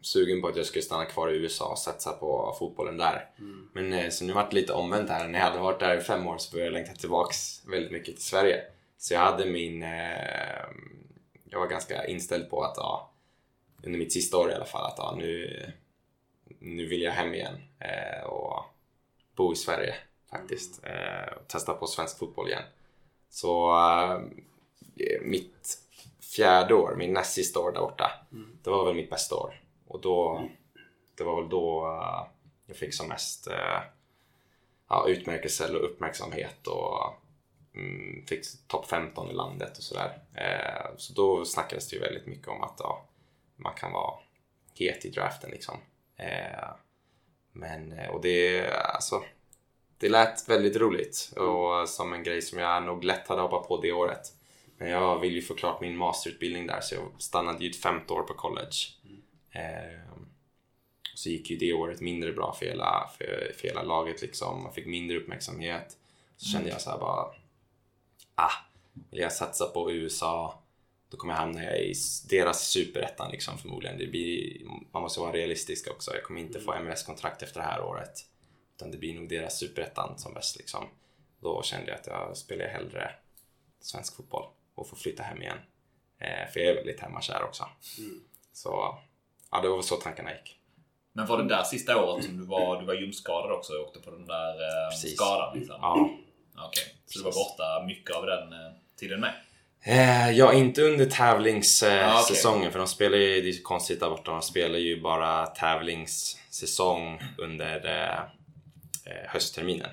sugen på att jag skulle stanna kvar i USA och satsa på fotbollen där. Mm. Men eh, så nu vart det lite omvänt här. När jag hade varit där i fem år så började jag längta tillbaks väldigt mycket till Sverige. Så jag hade min... Eh, jag var ganska inställd på att ja, under mitt sista år i alla fall att ja, nu, nu vill jag hem igen eh, och bo i Sverige faktiskt. Eh, och testa på svensk fotboll igen. Så eh, mitt fjärde år, min näst sista år där borta, det var väl mitt bästa år. Och då, det var väl då eh, jag fick som mest eh, ja, utmärkelser och uppmärksamhet och mm, fick topp 15 i landet och sådär. Eh, så då snackades det ju väldigt mycket om att ja, man kan vara het i draften liksom. Eh, men, eh, och det, alltså, det lät väldigt roligt och som en grej som jag nog lätt hade hoppat på det året. Men jag vill ju få klart min masterutbildning där så jag stannade ju ett femte år på college. Mm så gick ju det året mindre bra för hela, för, för hela laget liksom. Man fick mindre uppmärksamhet. Så kände jag så här bara, ah, vill jag satsa på USA då kommer jag hamna i deras superettan liksom förmodligen. Det blir, man måste vara realistisk också. Jag kommer inte få MLS-kontrakt efter det här året. Utan det blir nog deras superettan som bäst liksom. Då kände jag att jag spelar hellre svensk fotboll och får flytta hem igen. Eh, för jag är väldigt hemmakär också. Så ja, det var väl så tankarna gick. Men var det där sista året som du var, du var ljumskadad också och åkte på den där eh, Precis. skadan? Liksom? Ja. Okej, så du var Precis. borta mycket av den eh, tiden med? Eh, ja, inte under tävlingssäsongen eh, okej. säsongen, för de spelar ju, det är konstigt där borta, de spelar ju bara tävlingssäsong under eh, eh, höstterminen.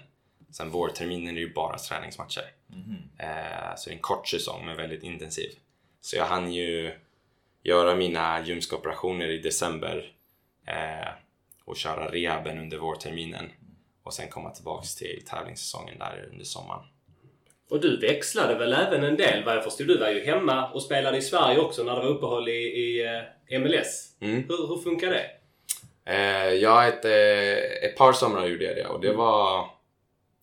Sen vårterminen är ju bara träningsmatcher. Eh, så det är en kort säsong men väldigt intensiv. Så jag hann ju göra mina ljumskoperationer i december eh, och köra rehaben under vårterminen och sen komma tillbaks till tävlingssäsongen där under sommaren. Och du växlade väl även en del vad jag förstod. Du var ju hemma och spelade i Sverige också när det var uppehåll i, i eh, MLS. Mm. Hur, hur funkar det? Eh, ja, ett, eh, ett par somrar gjorde jag det och det var,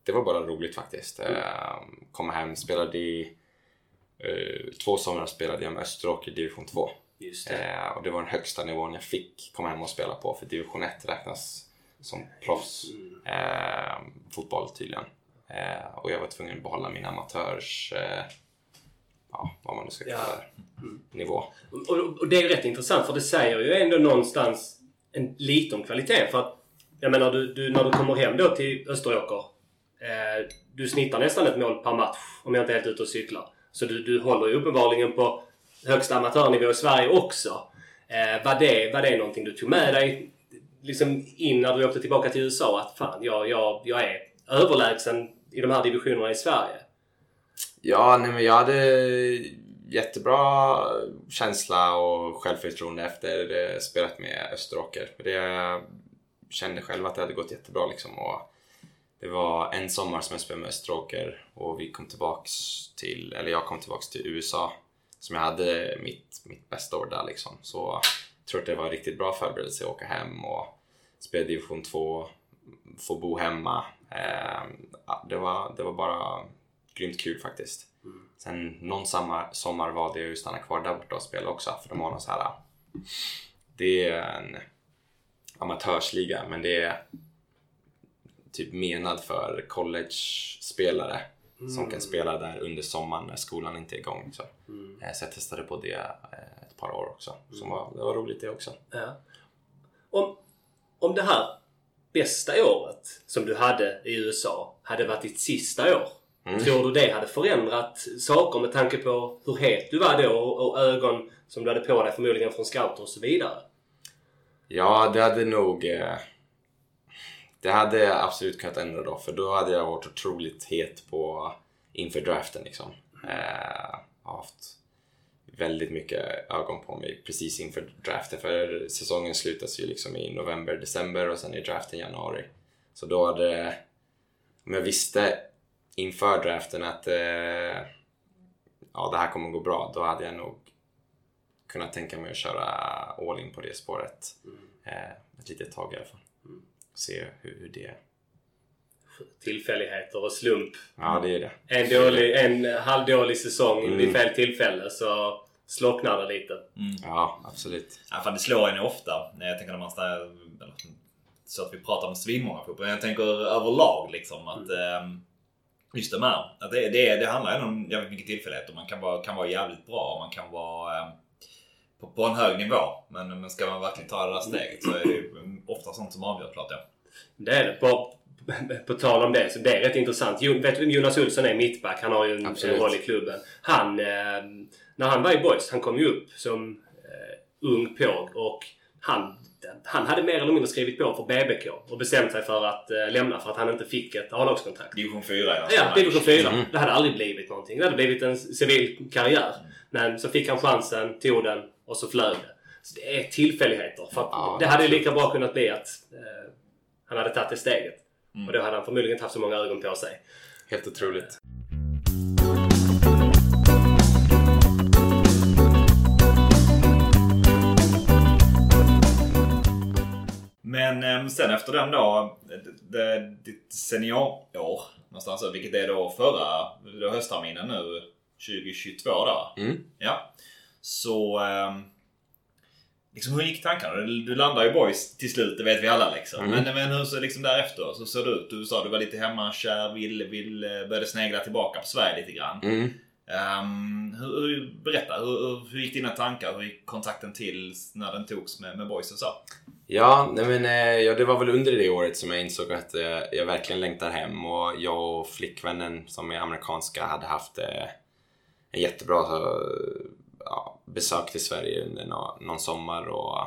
det var bara roligt faktiskt. Eh, kom hem, spelade i eh, två somrar spelade jag med Österåker i division 2. Det. Eh, och det var den högsta nivån jag fick komma hem och spela på för division 1 räknas som proffs eh, fotboll tydligen. Eh, och jag var tvungen att behålla min amatörs, eh, ja vad man nu ska kalla det, nivå. Och, och det är ju rätt intressant för det säger ju ändå någonstans en, lite om kvaliteten. För att, jag menar, du, du, när du kommer hem då till Österåker. Eh, du snittar nästan ett mål per match om jag inte är helt ute och cyklar. Så du, du håller ju uppenbarligen på högsta amatörnivå i Sverige också. Eh, var, det, var det någonting du tog med dig liksom in när du åkte tillbaka till USA? Att fan, jag, jag, jag är överlägsen i de här divisionerna i Sverige. Ja, nej, men jag hade jättebra känsla och självförtroende efter eh, spelet med Österåker. För det jag kände själv att det hade gått jättebra liksom. Och det var en sommar som jag spelade med Österåker och vi kom tillbaks till, eller jag kom tillbaks till USA som jag hade mitt, mitt bästa år där liksom. Så jag tror att det var en riktigt bra förberedelse att åka hem och spela division 2, få bo hemma. Eh, ja, det, var, det var bara grymt kul faktiskt. Sen någon sommar, sommar valde jag ju att stanna kvar där borta och spela också för de har någon så här. Det är en amatörsliga men det är typ menad för college-spelare som kan spela där under sommaren när skolan inte är igång. Så, Eh, så jag testade på det eh, ett par år också. Som var, det var roligt det också. Ja. Om, om det här bästa året som du hade i USA hade varit ditt sista år. Tror du det hade förändrat saker med tanke på hur het du var då och, och ögon som du hade på dig förmodligen från scouter och så vidare? Ja, det hade nog... Eh, det hade jag absolut kunnat ändra då, för då hade jag varit otroligt het på inför draften liksom. Eh, haft väldigt mycket ögon på mig precis inför draften, för säsongen slutas ju liksom i november, december och sen är draften i januari. Så då hade... Om jag visste inför draften att eh, ja, det här kommer gå bra. Då hade jag nog kunnat tänka mig att köra all in på det spåret. Eh, ett litet tag i alla fall. Se hur, hur det är. Tillfälligheter och slump. Ja, det är det. En, dålig, en halvdålig säsong Mm. vid fel tillfälle så slocknar det lite. Ja, absolut. Ja, fan, det slår en ju ofta. Jag tänker när man eller, så att vi pratar om svinmånga fotboll. Jag tänker överlag liksom att ehm, just det här. Att det, det, det handlar ändå om jävligt mycket tillfälligheter. Man kan vara, kan vara jävligt bra och man kan vara ehm, på, på en hög nivå. Men, men ska man verkligen ta det där steget så är det ju ofta sånt som avgör klart ja. Det är det. På, på tal om det, så det är rätt intressant. Jo, vet du vem Jonas Olsson är? Mittback. Han har ju en, en roll i klubben. Han, eh, när han var i Boys, han kom ju upp som eh, ung påg och han, han hade mer eller mindre skrivit på för BBK och bestämt sig för att eh, lämna för att han inte fick ett A-lagskontrakt. Division 4 ja. Ja, division 4. Det hade aldrig blivit någonting. Det hade blivit en civil karriär. Men så fick han chansen, tog den och så flög det. Så det är tillfälligheter. För att Ja, det hade ju lika bra kunnat bli att eh, han hade tagit det steget. Och då hade han förmodligen inte haft så många ögon på sig. Helt otroligt. Men ehm, sen efter den då, det- ditt seniorår någonstans, så, vilket är då förra då höstterminen nu 2022 då. Mm. Ja. Så... ehm, liksom hur gick tankarna? Du, landade i boys till slut, det vet vi alla liksom. Mm. Men, men hur så liksom därefter så såg det ut? Du sa du var lite hemmakär, vill, vill, eh, började snegla tillbaka på Sverige lite grann. Mm. Ehm, hur, hur, berätta, hur, hur, gick dina tankar? Hur gick kontakten till när den togs med, med boys och så? Ja, nej men, eh, ja, det var väl under det året som jag insåg att eh, jag verkligen längtar hem och jag och flickvännen som är amerikanska hade haft eh, en jättebra eh, ja, besök till Sverige under nå- någon sommar och,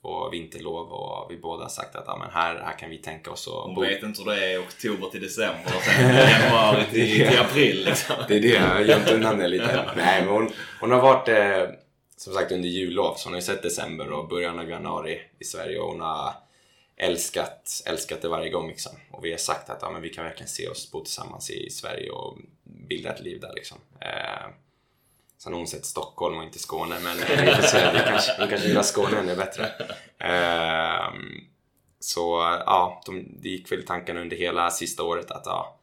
och vinterlov och vi båda har sagt att ja, men här, här kan vi tänka oss att Hon bo. vet inte hur det är oktober till december och sen januari till, till (laughs) april liksom. Det är det, jag har gömt undan det lite. Nej, men hon, hon har varit eh, som sagt under jullov, så hon har ju sett december och början av januari i Sverige och hon har älskat, älskat det varje gång liksom. Och vi har sagt att ja, men vi kan verkligen se oss bo tillsammans i Sverige och bilda ett liv där liksom. Eh, sen har hon sett Stockholm och inte Skåne, men vi får se, vi kanske, hon kanske gillar Skåne ännu bättre. Ehm, så ja, de, det gick väl i tanken under hela sista året att ja,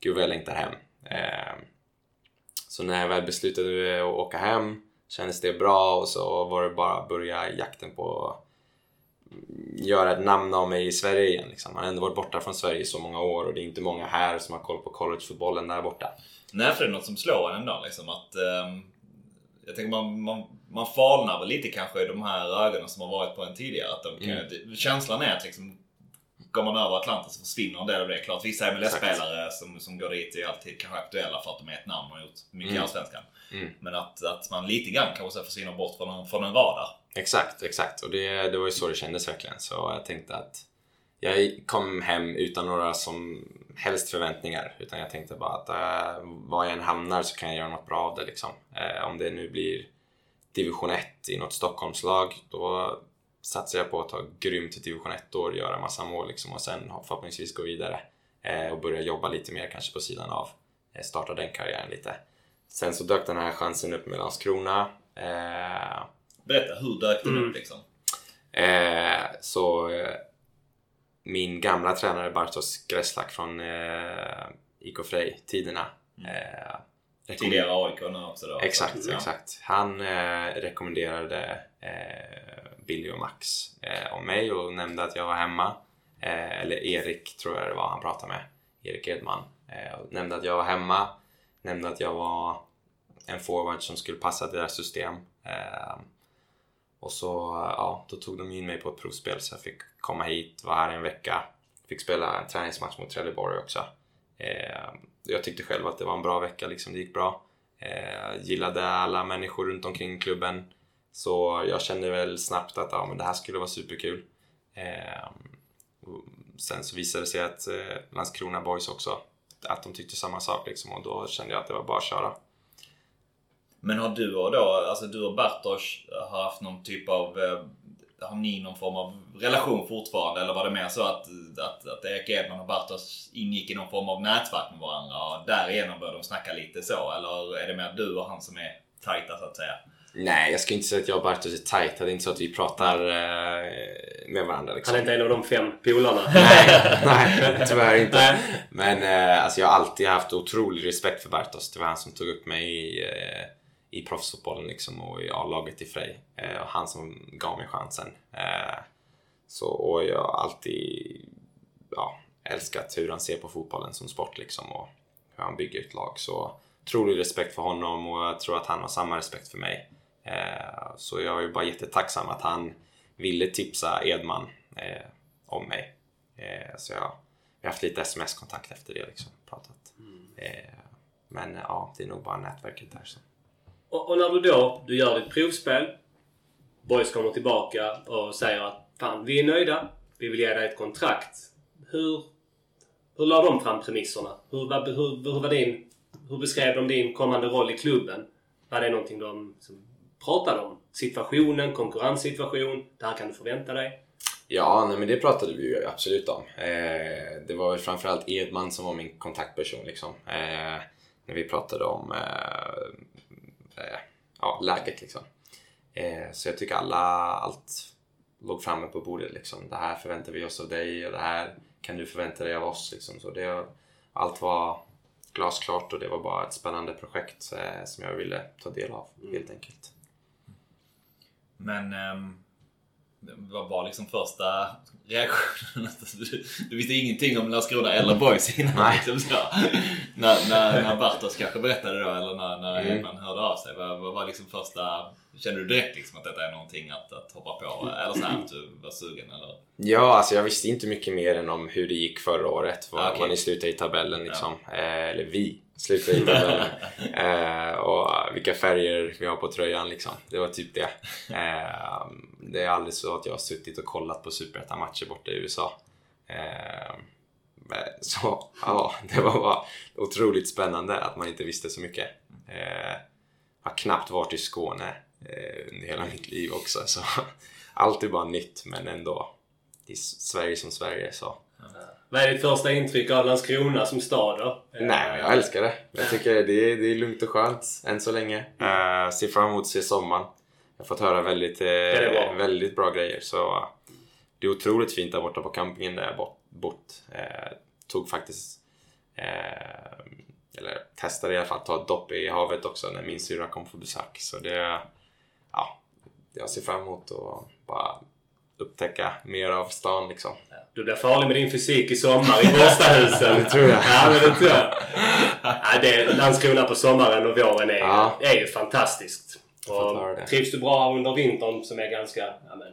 gud vad jag längtar hem. Ehm, så när jag väl beslutade att åka hem kändes det bra och så var det bara att börja jakten på att göra ett namn av mig i Sverige igen. Liksom. Man har ändå varit borta från Sverige i så många år och det är inte många här som har koll på collegefotbollen där borta. Nej, för det är något som slår en ändå liksom att... ehm, jag tänker man, man, man falnar väl lite kanske i de här ögonen som har varit på en tidigare. Att de det, känslan är att liksom Går man över Atlanten så försvinner en del av det. Klart vissa MLS-spelare som, som går dit är alltid kanske aktuella för att de är ett namn och har gjort mycket i Mm. Allsvenskan. Mm. Men att, att man lite grann kanske försvinner bort från en, från en radar. Exakt, exakt. Och det, det var ju så det kändes verkligen. Så jag tänkte att jag kom hem utan några som helst förväntningar. Utan jag tänkte bara att äh, var jag än hamnar så kan jag göra något bra av det. Liksom. Eh, om det nu blir division 1 i något Stockholmslag, då satsar jag på att ta grymt division 1-år, göra massa mål liksom, och sen förhoppningsvis gå vidare eh, och börja jobba lite mer kanske på sidan av. Starta den karriären lite. Sen så dök den här chansen upp med Landskrona. Berätta, hur dök den Mm. upp liksom? Så min gamla tränare Bartosz Greslak från eh, IK Frej-tiderna. Eh, rekommend- Tidigare AIK också då. Exakt, Ja. exakt. Han eh, rekommenderade eh, Billy och Max eh, om mig och nämnde att jag var hemma. Eh, eller Erik tror jag det var han pratade med. Erik Edman. Eh, och nämnde att jag var hemma. Nämnde att jag var en forward som skulle passa deras system. Och så ja, då tog de in mig på ett provspel så jag fick komma hit, vara här en vecka. Fick spela en träningsmatch mot Trelleborg också. Eh, jag tyckte själv att det var en bra vecka, liksom, det gick bra. Eh, gillade alla människor runt omkring klubben. Så jag kände väl snabbt att ja, men det här skulle vara superkul. Eh, sen så visade det sig att eh, Landskrona Boys också, att de tyckte samma sak liksom, och då kände jag att det var bara att köra. Men har du och då, alltså du och Bartosz har haft någon typ av... eh, har ni någon form av relation fortfarande? Eller var det mer så att, att, att Erik Edman och Bartos ingick i någon form av nätverk med varandra och därigenom började de snacka lite så? Eller är det mer du och han som är tajta så att säga? Nej, jag ska inte säga att jag och Bartos är tajta. Det är inte så att vi pratar eh, med varandra. Liksom. Han är inte en av de fem polarna. (laughs) nej, nej, (laughs) tyvärr inte. Nej. Men eh, alltså jag har alltid haft otrolig respekt för Bartos. Det var han som tog upp mig i, eh, i proffsfotbollen liksom, och i A-laget i Frej. Eh, och han som gav mig chansen. Eh, så, och jag har alltid ja, älskat hur han ser på fotbollen som sport liksom, och hur han bygger ett lag. Så otrolig respekt för honom och jag tror att han har samma respekt för mig. Eh, så jag är bara jättetacksam att han ville tipsa Edman eh, om mig. Eh, så jag, vi har haft lite sms-kontakt efter det liksom, pratat. Eh, men ja, det är nog bara nätverket där. Så. Och, och när du då du gör ditt provspel. Boys kommer tillbaka och säger att fan, vi är nöjda. Vi vill ge dig ett kontrakt. Hur, hur la de fram premisserna? Hur, var- hur, hur, var din, hur beskrev de din kommande roll i klubben? Var det någonting de liksom, pratade om? Situationen, konkurrenssituation. Det här kan du förvänta dig. Ja, nej, men det pratade vi ju absolut om. Eh, det var väl framförallt Edman som var min kontaktperson liksom. Eh, när vi pratade om eh, eh, ja, läget liksom. Eh, så jag tycker alla, allt låg framme på bordet liksom. Det här förväntar vi oss av dig och det här kan du förvänta dig av oss liksom. Så det, allt var glasklart och det var bara ett spännande projekt eh, som jag ville ta del av helt enkelt. Men ehm, vad var liksom första reaktionen? Du, du visste ingenting om Landskrona eller Boys innan. Nej. Liksom när, när, när Bartos kanske berättade då eller när, när Mm. Edman hörde av sig. Vad, vad var liksom första... Kände du direkt liksom att detta är någonting att, att hoppa på? Eller så här att du var sugen? Eller? Ja, alltså jag visste inte mycket mer än om hur det gick förra året. Var, Ah, okej. var ni slutade i tabellen liksom. Eh, eller vi i tabellen. (laughs) eh, och vilka färger vi har på tröjan liksom. Det var typ det. Eh, det är aldrig så att jag har suttit och kollat på Superettan-matcher borta i USA. Eh, så ja, det var bara otroligt spännande att man inte visste så mycket. Eh, jag har knappt varit i Skåne eh, under hela mitt liv också. Så (laughs) allt är bara nytt men ändå. Det är Sverige som Sverige så. Vad är ditt första intryck av Landskrona som stad då? Nej, men jag älskar det. Jag tycker det är, det är lugnt och skönt än så länge. Uh, ser fram emot att se sommaren. Jag har fått höra väldigt, eh, bra. väldigt bra grejer. Så det är otroligt fint där borta på campingen där jag bott. bott. Eh, tog faktiskt, eh, eller testade i alla fall att ta ett dopp i havet också när min syrra kom på besök. Så det, ja, jag ser fram emot att bara upptäcka mer av stan liksom. Du blir farlig med din fysik i sommar i Borstahusen. (laughs) Det tror jag. Ja, men det tror jag. Ja, det, Landskrona på sommaren och våren är, Ja. är ju fantastiskt. Och trivs du bra under vintern som är ganska... Ja, men,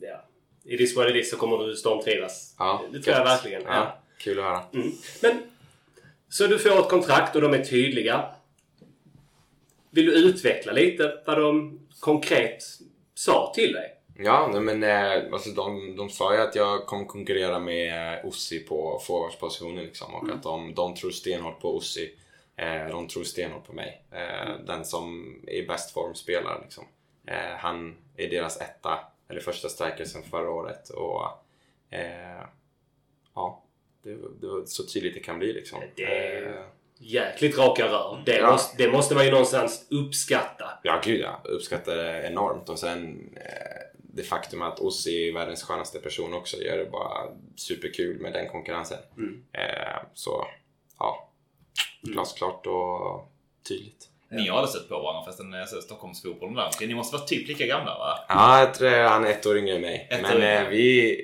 ja. I this what it is så kommer du stormtrivas. Ja, det tror jag verkligen. Ja, Ja. kul att höra. Mm. Men, så du får ett kontrakt och de är tydliga. Vill du utveckla lite vad de konkret sa till dig? Ja, men eh, alltså de, de sa ju att jag kommer konkurrera med eh, Ossi på forwardspositionen liksom, och att de, de tror stenhårt på Ossi. Eh, de tror stenhårt på mig. Den som är i bäst form spelar liksom. Han är deras etta, eller första striker sen förra året och ja, det, det var så tydligt det kan bli liksom. Det- Eh, Jäkligt raka rör. Det, Ja. måste, det måste man ju någonstans uppskatta. Ja, gud ja. Uppskattar det enormt. Och sen det faktum att Ossi är världens skönaste person också gör det bara superkul med den konkurrensen. Mm. Eh, så, ja. Glasklart och tydligt. Ni har aldrig stött på varandra fast den är så Stockholmsfotbollen där. Ni måste vara typ lika gamla va? Ja, jag tror han är ett år yngre än mig. Ett men eh, vi...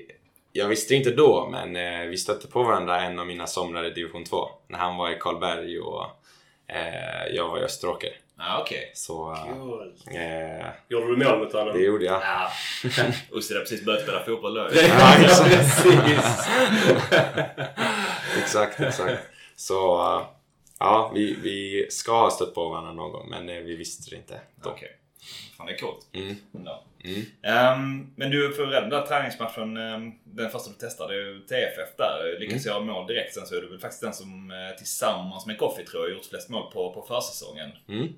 Jag visste inte då, men eh, vi stötte på varandra en av mina somrar i division 2. När han var i Karlberg och eh, jag var i Österåker. Ja okej. Så Cool. eh, Gjorde du mål mot honom? det gjorde jag. Ja. (laughs) Ussi hade precis börjat spela fotboll då. ja, (laughs) precis. exakt, exakt. Så uh, ja, vi, vi ska ha stött på varandra någon gång, men eh, vi visste det inte då. Okej. Fan det är coolt. Mm. Ja. Mm. Ehm, men du, för den där träningsmatchen, ehm, den första du testade, TFF där, lyckades Mm. göra mål direkt. Sen så är du väl faktiskt den som eh, tillsammans med Koffi tror jag gjort flest mål på, på försäsongen. Mm.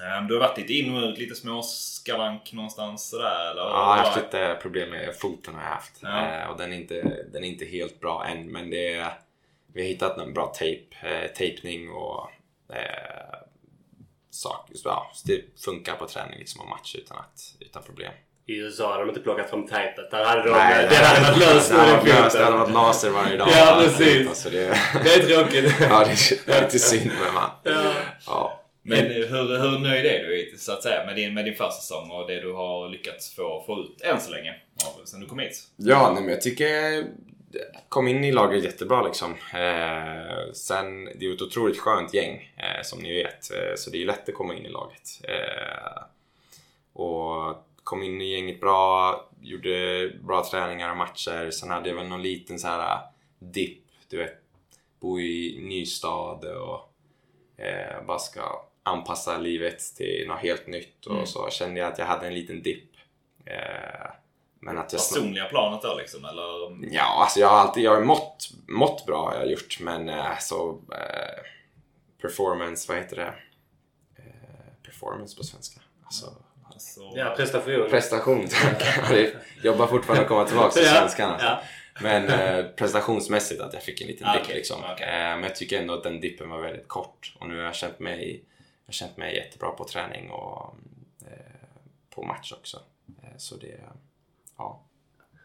Ehm, Du har varit lite in och ut, lite småskavank någonstans sådär eller? Ja, jag har haft lite problem med foten har jag haft. Ja. Eh, och den är, inte, den är inte helt bra än men det är, vi har hittat en bra tejp, eh, tejpning och eh, sak, ja, det funkar på träning liksom och match utan, att, utan problem. I USA hade de inte plockat fram tejpet. Där hade de, Nej, det hade varit löst det hade varit med löst. Det hade varit laser varje dag. Ja, precis. Alltså det, Det är tråkigt. (laughs) ja, det är lite synd men man. Ja. Ja. Men hur, hur nöjd är du så att säga med din, med din försäsong och det du har lyckats få, få ut än så länge? Sen du kom hit? Ja, nej, men jag tycker jag kom in i laget jättebra liksom. Eh, sen, det är ju ett otroligt skönt gäng eh, som ni vet. Eh, så det är lätt att komma in i laget. Eh, och kom in i gänget bra, gjorde bra träningar och matcher. Sen hade jag väl någon liten så här dipp, du vet. Bo i ny stad och eh, bara ska anpassa livet till något helt nytt. Och Mm. så kände jag att jag hade en liten dipp. Eh, men att jag Personliga planet då liksom eller? Ja, alltså jag har alltid jag har mått, mått bra har jag gjort men eh, så eh, performance, vad heter det? Eh, performance på svenska. Alltså, Alltså, Ja, prestation. prestation. tack. Jag jobbar fortfarande att komma tillbaka till svenskan. Alltså. ja. Men eh, prestationsmässigt att jag fick en liten Ah, dipp okej, liksom. okej. Eh, men jag tycker ändå att den dippen var väldigt kort och nu har jag känt mig, har känt mig jättebra på träning och eh, på match också. Eh, så det, ja,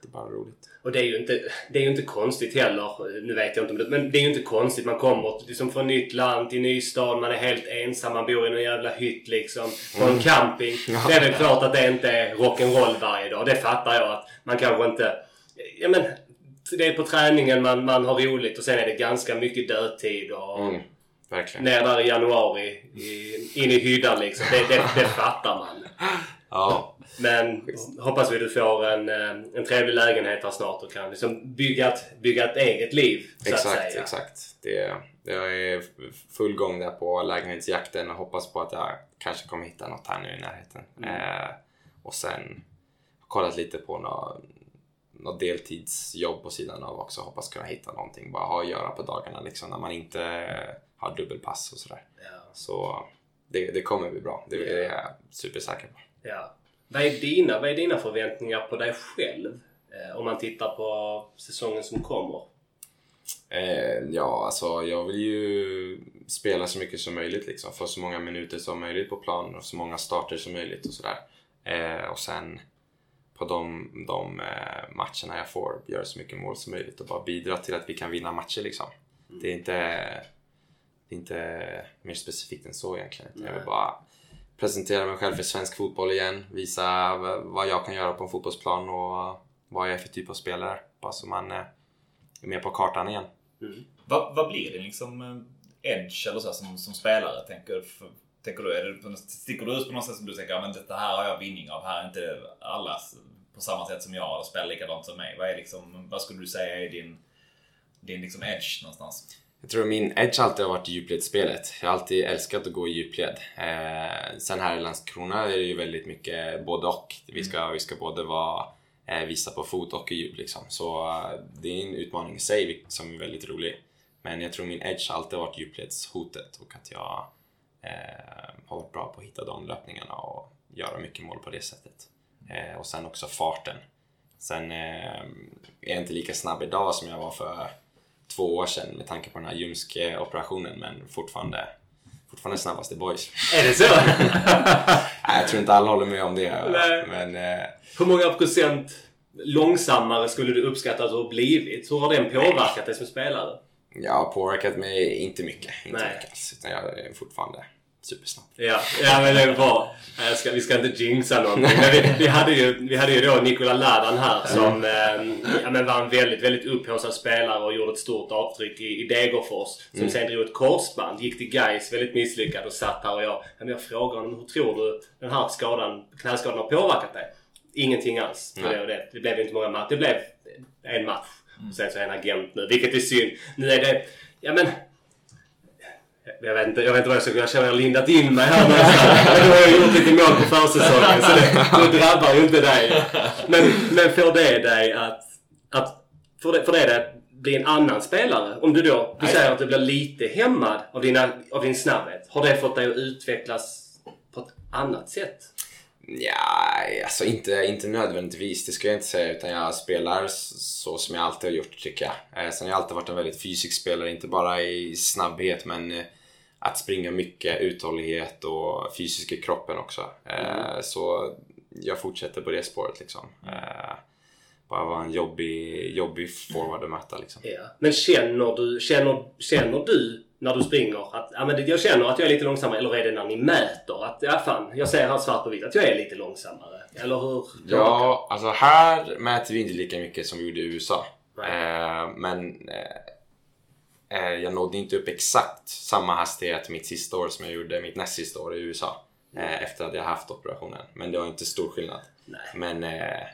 det är bara roligt. Och det är ju inte, det är ju inte konstigt heller. Nu vet jag inte om det, men det är ju inte konstigt. Man kommer liksom från nytt land till ny stad. Man är helt ensam. Man bor i någon jävla hytt liksom. På en camping. Ja. Det är väl klart att det inte är rock'n'roll varje dag. Det fattar jag att man kanske inte... Ja men, det är på träningen man, man har roligt och sen är det ganska mycket dödtid och Mm, verkligen. ner där i januari i, in i hyddan liksom. Det, det, det fattar man. (laughs) Ja, Men hoppas vi du får en, eh, en trevlig lägenhet här snart och kan liksom bygga, ett, bygga ett eget liv. Exakt, exakt. Det, jag är full gång där på lägenhetsjakten och hoppas på att jag kanske kommer hitta något här nu i närheten. Eh, och sen kollat lite på något, något deltidsjobb på sidan av också. Hoppas kunna hitta någonting bara ha att göra på dagarna liksom när man inte har dubbelpass och sådär. Ja, Så det, det kommer bli bra. Det är jag supersäker på. ja. Vad, är dina, vad är dina förväntningar på dig själv? Eh, om man tittar på säsongen som kommer. Eh, ja, alltså jag vill ju spela så mycket som möjligt liksom. Få så många minuter som möjligt på plan och så många starter som möjligt och sådär. Eh, och sen på de, de eh, matcherna jag får göra så mycket mål som möjligt och bara bidra till att vi kan vinna matcher liksom. Det är inte, det är inte mer specifikt än så egentligen. utan Jag vill bara presentera mig själv för svensk fotboll igen. Visa vad jag kan göra på en fotbollsplan och vad jag är för typ av spelare. Bara så man eh, är med på kartan igen. Vad, vad blir det liksom eh, edge eller så som, som spelare? Tänker, för, tänker du, är det på, sticker du ut på något sätt som du tänker, ja, men detta här har jag vinning av, här är inte alla på samma sätt som jag eller spelar likadant som mig. Vad, är liksom, vad skulle du säga är din, din liksom edge någonstans? Jag tror min edge alltid har varit djupledsspelet. Jag har alltid älskat att gå i djupled. Eh, sen här i Landskrona är det ju väldigt mycket både och. Vi ska, vi ska både vara, eh, visa på fot och i djup liksom. Så eh, det är en utmaning i sig som är väldigt rolig. Men jag tror min edge har alltid varit djupledshotet och att jag eh, har varit bra på att hitta de löpningarna och göra mycket mål på det sättet. Eh, och sen också farten. Sen eh, är jag inte lika snabb idag som jag var för två år sedan med tanke på den här ljumske-operationen men fortfarande, fortfarande snabbast i boys. Är det så? (laughs) Nej, jag tror inte alla håller med om det. Nej. Men eh, Hur många procent långsammare skulle du uppskatta att du har blivit? Hur har den påverkat dig som spelare? har påverkat mig inte mycket. Inte Nej. mycket alls. Utan jag är fortfarande supersnabb. Ja, ja men det. Jag ska, vi ska inte jinxa någonting. Men vi, vi, hade ju, vi hade ju då Nikola Ladan här som eh, ja, men var en väldigt, väldigt upphaussad spelare och gjorde ett stort avtryck i, i Degerfors. Som sen drog ett korsband, gick till Gais väldigt misslyckad och satt här och jag, ja, men jag frågade honom hur tror du den här skadan, knäskadan har påverkat dig? Ingenting alls. Nej. det, det, det blev inte många matcher. Det blev en match. Och sen så är han agent nu, vilket är synd. Nu är det, ja men jag vet, inte, jag vet inte vad jag ska Jag känner att jag har lindat in mig här någonstans. Då har jag gjort lite mål på försäsongen så det, det drabbar ju inte dig. Men, men får det dig att... att får, det, får det dig att bli en annan spelare? Om du då... Du säger att du blir lite hämmad av, dina, av din snabbhet. Har det fått dig att utvecklas på ett annat sätt? Ja, alltså inte, inte nödvändigtvis. Det ska jag inte säga. Utan jag spelar så som jag alltid har gjort tycker jag. Eh, sen har jag alltid varit en väldigt fysisk spelare. Inte bara i snabbhet men eh, att springa mycket, uthållighet och fysisk i kroppen också. Eh, Så jag fortsätter på det spåret liksom. Eh, bara vara en jobbig, jobbig forward att möta liksom. Ja. Men känner du, känner, känner du när du springer att ja, men jag känner att jag är lite långsammare eller är det när ni mäter att ja fan, jag ser här svart på vitt att jag är lite långsammare? Eller hur? Ja, alltså här mäter vi inte lika mycket som vi gjorde i USA. Eh, men eh, eh, jag nådde inte upp exakt samma hastighet mitt sista år som jag gjorde mitt näst sista år i USA. Eh, efter att jag haft operationen. Men det var inte stor skillnad. Nej. Men eh,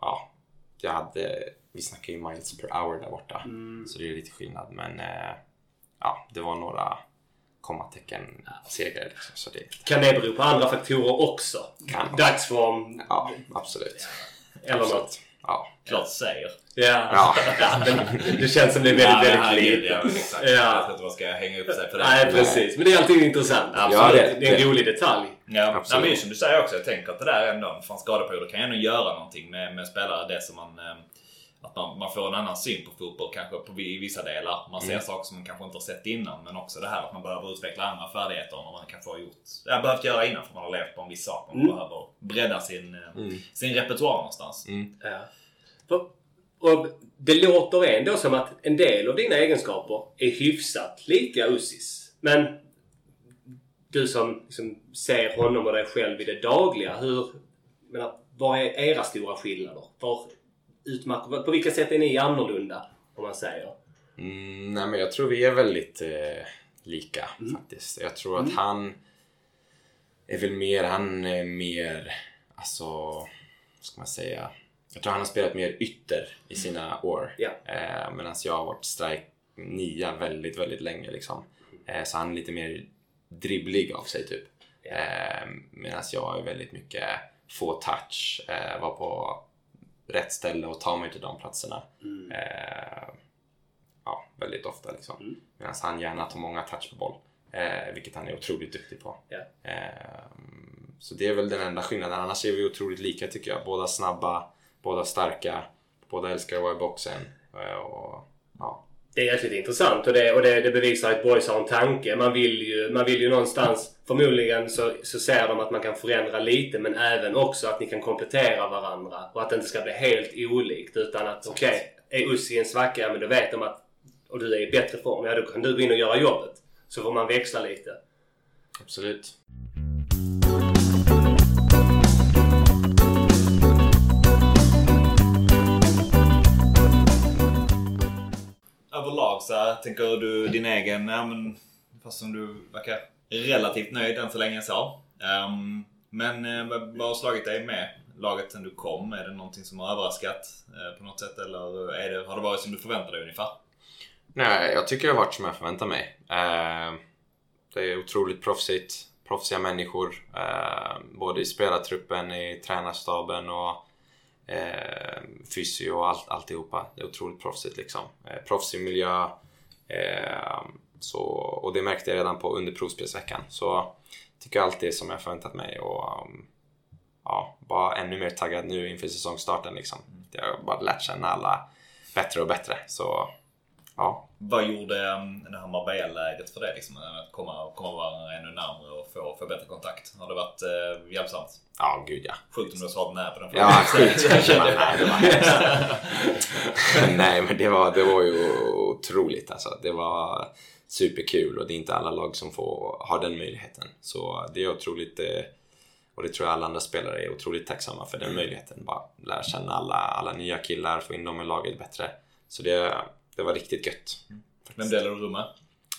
ja, jag hade, vi snackar ju miles per hour där borta. Så det är lite skillnad. Men eh, ja, det var några kommatecken segrar liksom. Så det, Kan det bero på andra faktorer också? Kan. Dagsform ja, absolut. eller något? absolut. Ja. Klart säger. Ja. Ja. (laughs) ja det känns som det är väldigt, Ja, väldigt lite. ja, exakt. Ja. Jag vet inte vad ska jag hänga upp sig på det. Nej, precis. Men det är alltid intressant. Absolut. det, det är en rolig detalj. Ja, Absolut. Nej, men som du säger också, jag tänker att det där är ändå, från skadeperioder kan ju ändå göra någonting med, med spelare. Det som man, eh, att man, man får en annan syn på fotboll kanske på, i vissa delar. Man ser Mm. saker som man kanske inte har sett innan. Men också det här att man behöver utveckla andra färdigheter än vad man kanske har gjort. Jag behövt göra innan för man har levt på en viss sak. Man Mm. behöver bredda sin, eh, Mm. sin repertoar någonstans. Mm. Ja. För, och det låter ändå som att en del av dina egenskaper är hyfsat lika Ussis. Men du som liksom ser honom och dig själv i det dagliga. Hur, menar, vad är era stora skillnader? Var utmärker, på vilka sätt är ni annorlunda? Om man säger. Mm, nej men jag tror vi är väldigt eh, lika faktiskt. Jag tror att han är väl mer, han är mer, alltså, vad ska man säga? Jag tror han har spelat mer ytter i sina år. Ja. Eh, Medan jag har varit strike nia väldigt, väldigt länge liksom. Eh, så han är lite mer dribblig av sig typ. Ja. Eh, Medan jag är väldigt mycket få touch, eh, vara på rätt ställe och ta mig till de platserna. Mm. Eh, ja, väldigt ofta liksom. Mm. Medan han gärna tar många touch på boll. Eh, vilket han är otroligt duktig på. Ja. Eh, så det är väl den enda skillnaden. Annars är vi otroligt lika tycker jag. Båda snabba, båda starka, båda älskar att vara i boxen. Eh, och, ja. Det är jäkligt intressant och det, och det, det bevisar att boys har en tanke. Man vill ju, man vill ju någonstans, förmodligen så, så ser de att man kan förändra lite men även också att ni kan komplettera varandra och att det inte ska bli helt olikt utan att okej, är Ussi en svacka, men då vet de att och du är i bättre form, ja då kan du gå in och göra jobbet. Så får man växla lite. Absolut. Överlag så här, tänker du din egen, ja, men, fast som du verkar relativt nöjd än så länge så. Um, men eh, vad har slagit dig med laget sen du kom? Är det någonting som har överraskat eh, på något sätt eller är det, har det varit som du förväntade dig ungefär? Nej, jag tycker det har varit som jag förväntade mig. Eh, det är otroligt proffsigt. Proffsiga människor. Eh, både i spelartruppen, i tränarstaben och eh, fysio och allt, alltihopa. Det är otroligt proffsigt liksom. Eh, proffsig miljö. Eh, så, och det märkte jag redan på under provspelsveckan. Så tycker jag allt det som jag förväntat mig och um, ja, bara ännu mer taggad nu inför säsongstarten liksom. Jag har bara lärt känna alla bättre och bättre. Så ja, Vad gjorde um, det här Marbella-läget för dig? Liksom, att komma, komma varandra ännu närmare och få, få bättre kontakt? Har det varit eh, hjälpsamt? Ja, gud ja. Sjukt om du har svarat nej på den Ja, sjukt. (laughs) Nej. (laughs) Nej, men det var, det var ju otroligt alltså. Det var superkul och det är inte alla lag som får ha den möjligheten. Så det är otroligt, eh, och det tror jag alla andra spelare är otroligt tacksamma för den möjligheten. Bara lära känna alla, alla nya killar, få in dem i laget bättre. Så det, det var riktigt gött. Vem delar du rum med?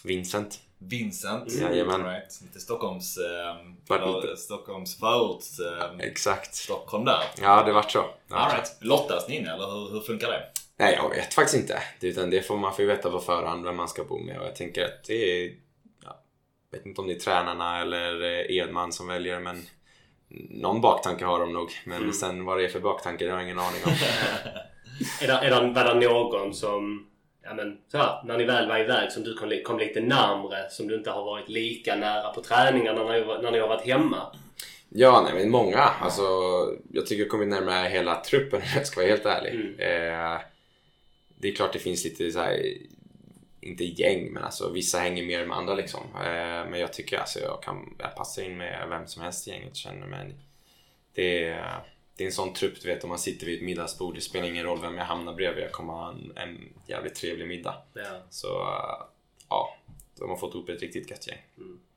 Vincent. Vincent. Jajamän. Right. Lite Stockholms... Eh. Stockholms förort. Eh, Exakt. Stockholm där. Ja, det vart så. All så. right. Lottas ni in eller hur, hur funkar det? Nej, jag vet faktiskt inte. Det- Utan det får man får ju veta på förhand vem man ska bo med och jag tänker att det är... Ja, jag vet inte om det är tränarna eller eh, Edman som väljer men någon baktanke har de nog. Men sen vad det är för baktanke det har jag ingen aning om. (laughs) Är det någon som, ja men så här, när ni väl var iväg som du kom, kom lite närmre som du inte har varit lika nära på träningarna när, när ni har varit hemma? Ja, nej men många. Alltså, jag tycker jag kommit närmare hela truppen (laughs) om jag ska vara helt ärlig. Mm. Eh, det är klart det finns lite så här, inte gäng, men alltså vissa hänger mer med andra liksom. Eh, men jag tycker alltså jag kan jag passar in med vem som helst i gänget känner mig. Det är, det är en sån trupp, du vet om man sitter vid ett middagsbord, det spelar ingen roll vem jag hamnar bredvid, jag kommer ha en, en jävligt trevlig middag. Ja. Så ja, då har fått ihop ett riktigt gött gäng.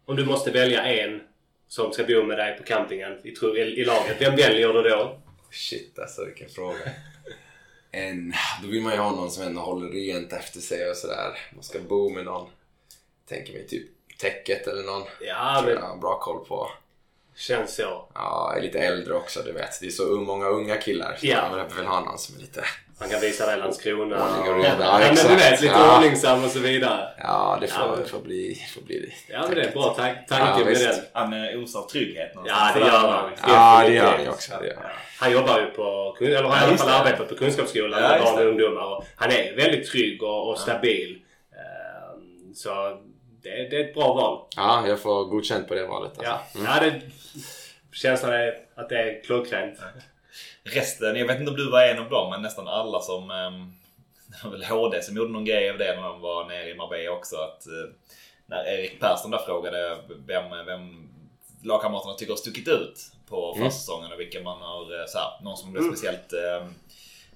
Om du måste välja en som ska bo med dig på campingen i, i, i laget. Vem väljer du då? Shit alltså vilken fråga. (laughs) En, då vill man ju ha någon som ändå håller rent efter sig och sådär. Man ska bo med någon. Tänker mig typ täcket eller någon. Ja, men jag har bra koll på. Känns. Ja, jag är lite äldre också du vet. Det är så många unga killar. Så Ja. man vill ha någon som är lite... Han kan visa dig Landskrona. Ordning och reda, Ja, men du vet, lite Ja. ordningsam och så vidare. Ja, det får, Ja, men- får bli, det får bli det. Ja, men det är bra tank, Ja, tanke med visst. den. Han eh, osar trygghet Ja, någonstans. det gör han. Ja, det gör han ju också. Det gör. han. Jobbar ju på, eller har i Ja, alla fall det. arbetat på Kunskapsskolan Ja, med barn och ungdomar. Och han är väldigt trygg och, och stabil. Ehm, Så det, det är ett bra val. Ja, jag får godkänt på det valet. Alltså. Ja, Mm. ja det, känslan är att det är klockrent. Resten, jag vet inte om du var en av dem, men nästan alla som... Um, det var väl HD som gjorde någon grej av det när de var nere i Marbella också. Att, eh, när Erik Persson där frågade vem, vem lagkamraterna tycker har stuckit ut på Mm. försäsongen och vilken man har, eh, så här, någon som blev speciellt eh,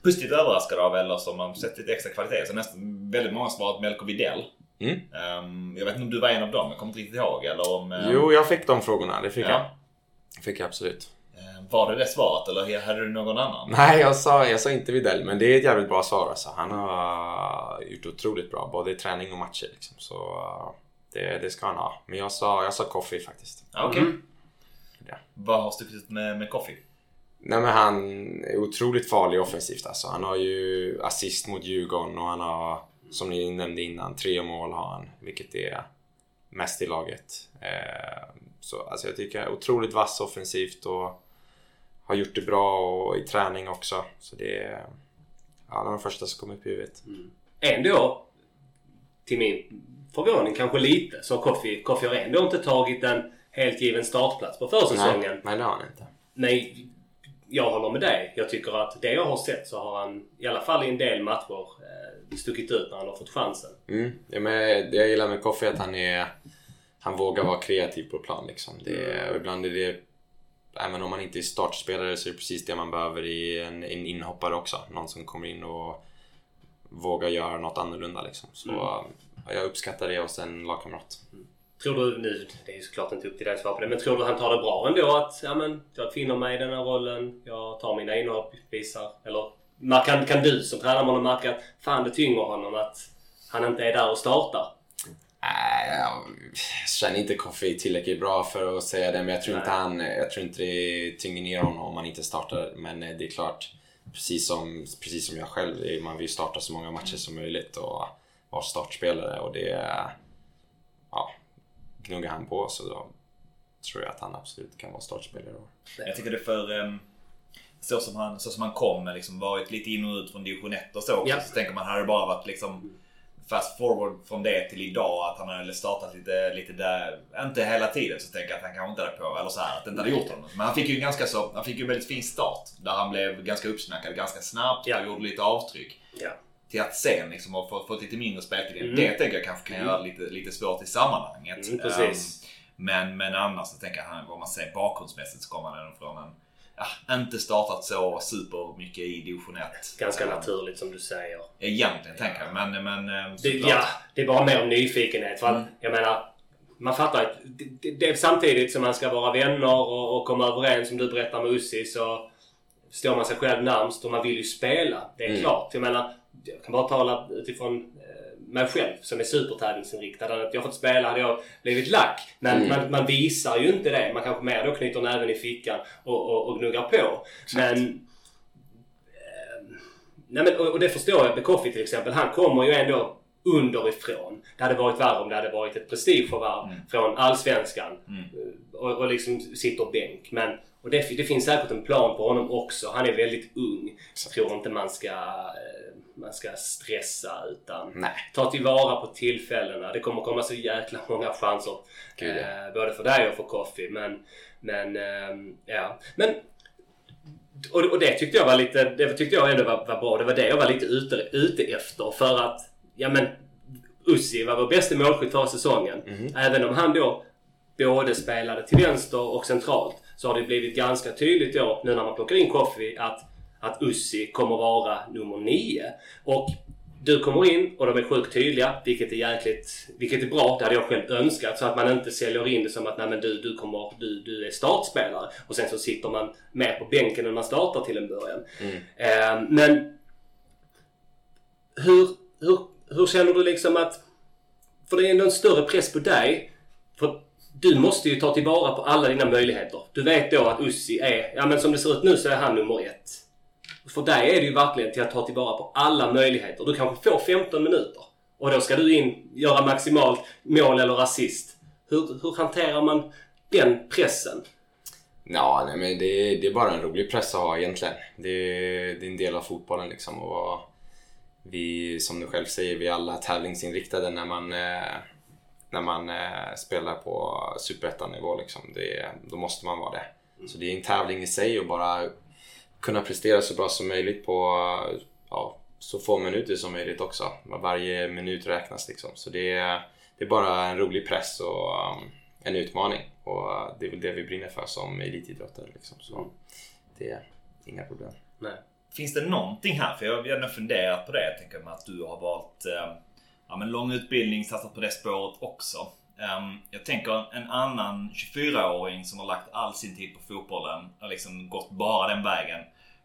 positivt överraskad av eller som man sett lite extra kvalitet. Så nästan väldigt många svarat Melko Widell. Mm. Ehm, jag vet inte om du var en av dem, jag kommer inte riktigt ihåg. Eller om, ehm, Jo, jag fick de frågorna. Det fick Ja. jag. Det fick jag absolut. ehm, var det det svaret eller hade du någon annan? Nej, jag sa, jag sa inte Widell, men det är ett jävligt bra svar. Alltså. Han har gjort otroligt bra, både i träning och matcher. Liksom. Så uh, det, det ska han ha. Men jag sa, jag sa Coffee faktiskt. Okej. Mm. Ja. Vad har stuckit ut med, med Coffee? Nej, men han är otroligt farlig offensivt. Alltså. Han har ju assist mot Djurgården och han har, som ni nämnde innan, tre mål har han. Vilket är mest i laget. Eh, så alltså, jag tycker otroligt vass offensivt och har gjort det bra och i träning också. Så det är ja, de första som kommer upp i huvudet. Ändå, till min förvåning kanske lite, så Koffi, Koffi har ändå inte tagit en helt given startplats på försäsongen. Nej, nej, det har han inte. Men jag håller med dig. Jag tycker att det jag har sett så har han i alla fall i en del matcher eh, stuckit ut när han har fått chansen. Mm. Ja, men det jag gillar med Koffe att han är han vågar vara kreativ på plan. Liksom. Det och ibland är det, även om man inte är startspelare, så är det precis det man behöver i en, en inhoppare också. Någon som kommer in och vågar göra något annorlunda. Liksom. Så ja, jag uppskattar det hos en lagkamrat. Tror du, nu, det är såklart inte upp till dig att svara på det, men tror du han tar det bra ändå? Att ja, men, jag finner mig i den här rollen, jag tar mina inhopp, visar... Eller man- kan, kan du som tränar honom märka att fan det tynger honom att han inte är där och startar? Nej, jag känner inte Koffe tillräckligt bra för att säga det, men jag tror, Nej. inte han, jag tror inte det tynger ner honom om han inte startar. Men eh, det är klart, precis som, precis som jag själv, man vill starta så många matcher som möjligt och vara startspelare. Och det, ja, gnuggar han på så då tror jag att han absolut kan vara startspelare. Jag tycker det är för... ehm, så, som han, så som han kom, liksom varit lite in och ut från division 1 och så också. Ja. Så tänker man, hade det bara varit liksom fast forward från det till idag, att han hade startat lite, lite där, inte hela tiden, så tänker jag att han kanske inte hade på, eller så här, att det inte hade gjort honom. Men han fick ju en ganska så, han fick ju en väldigt fin start. Där han blev ganska uppsnackad ganska snabbt Ja. och gjorde lite avtryck. Ja. Till att sen liksom ha fått, fått lite mindre speltid. Mm. Det tänker jag kanske kan Mm. göra lite, lite svårt i sammanhanget. Mm, precis. Ehm, men, men annars så tänker jag, vad man säger bakgrundsmässigt så kommer han ändå från en, ja, inte startat så super mycket i division 1. Ganska Ehm, naturligt som du säger. Egentligen tänker jag, men, men ehm, Det, ja, det är bara mer om nyfikenhet. För att, Mm. jag menar, man fattar att det, det, är samtidigt som man ska vara vänner och, och komma överens som du berättar med Ussi så står man sig själv närmst och man vill ju spela. Det är Mm. klart. Jag menar, jag kan bara tala utifrån eh, mig själv som är supertävlingsinriktad. Hade jag fått spela hade jag blivit lack. Men Mm. man, man visar ju inte det. Man kanske mer då knyter näven i fickan och, och, och gnuggar på. Men Nej, men, och, och det förstår jag med Koffi till exempel. Han kommer ju ändå underifrån. Det hade varit värre om det hade varit ett prestigeförvärv Mm. från Allsvenskan. Mm. Och, och liksom sitter bänk. Men Och det, det finns säkert en plan på honom också. Han är väldigt ung. Jag tror inte man ska, eh, man ska stressa utan Nej. ta tillvara på tillfällena. Det kommer komma så jäkla många chanser. Gud, ja. eh, både för dig och för Koffi. Men, men ehm, ja. Men och, och det tyckte jag var lite, det tyckte jag ändå var, var bra. Det var det jag var lite ute, ute efter. För att, ja men Ussi var vår bästa målskytt förra säsongen. Även om han då både spelade till vänster och centralt. Så har det blivit ganska tydligt då nu när man plockar in Koffi att, att Ussi kommer vara nummer nio. Och du kommer in och de är sjukt tydliga, vilket är jäkligt, vilket är bra. Det hade jag själv önskat. Så att man inte säljer in det som att nej men du, du, kommer, du, du är startspelare. Och sen så sitter man mer på bänken när man startar till en början. Eh, men hur, hur, hur känner du liksom att... För det är ändå en större press på dig. För du måste ju ta tillvara på alla dina möjligheter. Du vet då att Ussi är, ja men som det ser ut nu så är han nummer ett. För dig är det ju verkligen till att ta tillvara på alla möjligheter. Du kanske får 15 minuter. Och då ska du in, göra maximalt mål eller assist. Hur, hur hanterar man den pressen? Ja, nej, men det, det är bara en rolig press att ha egentligen. Det, det är en del av fotbollen liksom. Och vi, som du själv säger, vi är alla tävlingsinriktade när man, eh, när man eh, spelar på superettan-nivå. Liksom. Det, då måste man vara det. Så det är en tävling i sig och bara kunna prestera så bra som möjligt på ja, så få minuter som möjligt också. Varje minut räknas liksom. Så det är, det är bara en rolig press och um, en utmaning. Och uh, det är väl det vi brinner för som elitidrottare. Liksom. Så det är inga problem. Nej. Finns det någonting här? För jag har ändå funderat på det. Jag tänker mig att du har valt eh, ja, men lång utbildning, satsat på det spåret också. Ehm, jag tänker en annan 24-åring som har lagt all sin tid på fotbollen och liksom gått bara den vägen.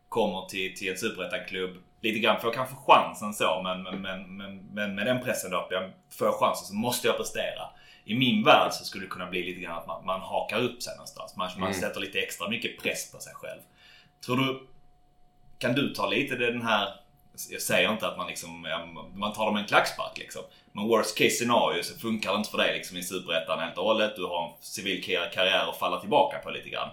Kommer till, till en superettan-klubb. Lite grann får kanske chansen så men, men, men, men, men med den pressen då. Jag får chansen så måste jag prestera. I min värld så skulle det kunna bli lite grann att man, man hakar upp sig någonstans. Man, man sätter lite extra mycket press på sig själv. Tror du kan du ta lite den här jag säger inte att man liksom, man tar dem en klackspark liksom. Men worst case scenario så funkar det inte för dig liksom i Superettan helt och hållet. Du har en civil karriär att falla tillbaka på lite grann.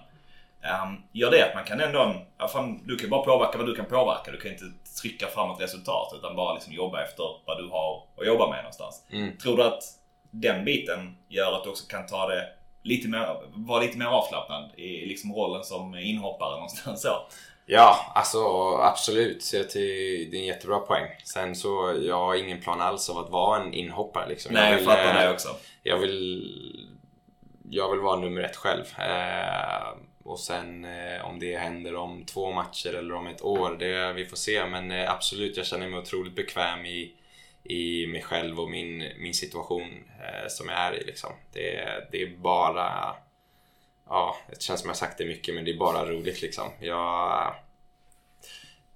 Um, gör det att man kan ändå, ja, fan, du kan bara påverka vad du kan påverka. Du kan inte trycka fram ett resultat utan bara liksom jobba efter vad du har att jobba med någonstans. Mm. Tror du att den biten gör att du också kan ta det lite mer, vara lite mer avslappnad i liksom rollen som inhoppare någonstans så? Ja, alltså absolut. Så jag det är en jättebra poäng. Sen så, jag har ingen plan alls av att vara en inhoppare liksom. Nej, jag vill, fattar eh, det också. Jag vill, jag vill vara nummer ett själv. Eh, och sen eh, om det händer om två matcher eller om ett år, det vi får se. Men eh, absolut, jag känner mig otroligt bekväm i, i mig själv och min, min situation eh, som jag är i. Liksom. Det, det är bara... Ja, det känns som jag sagt det mycket, men det är bara roligt liksom. Jag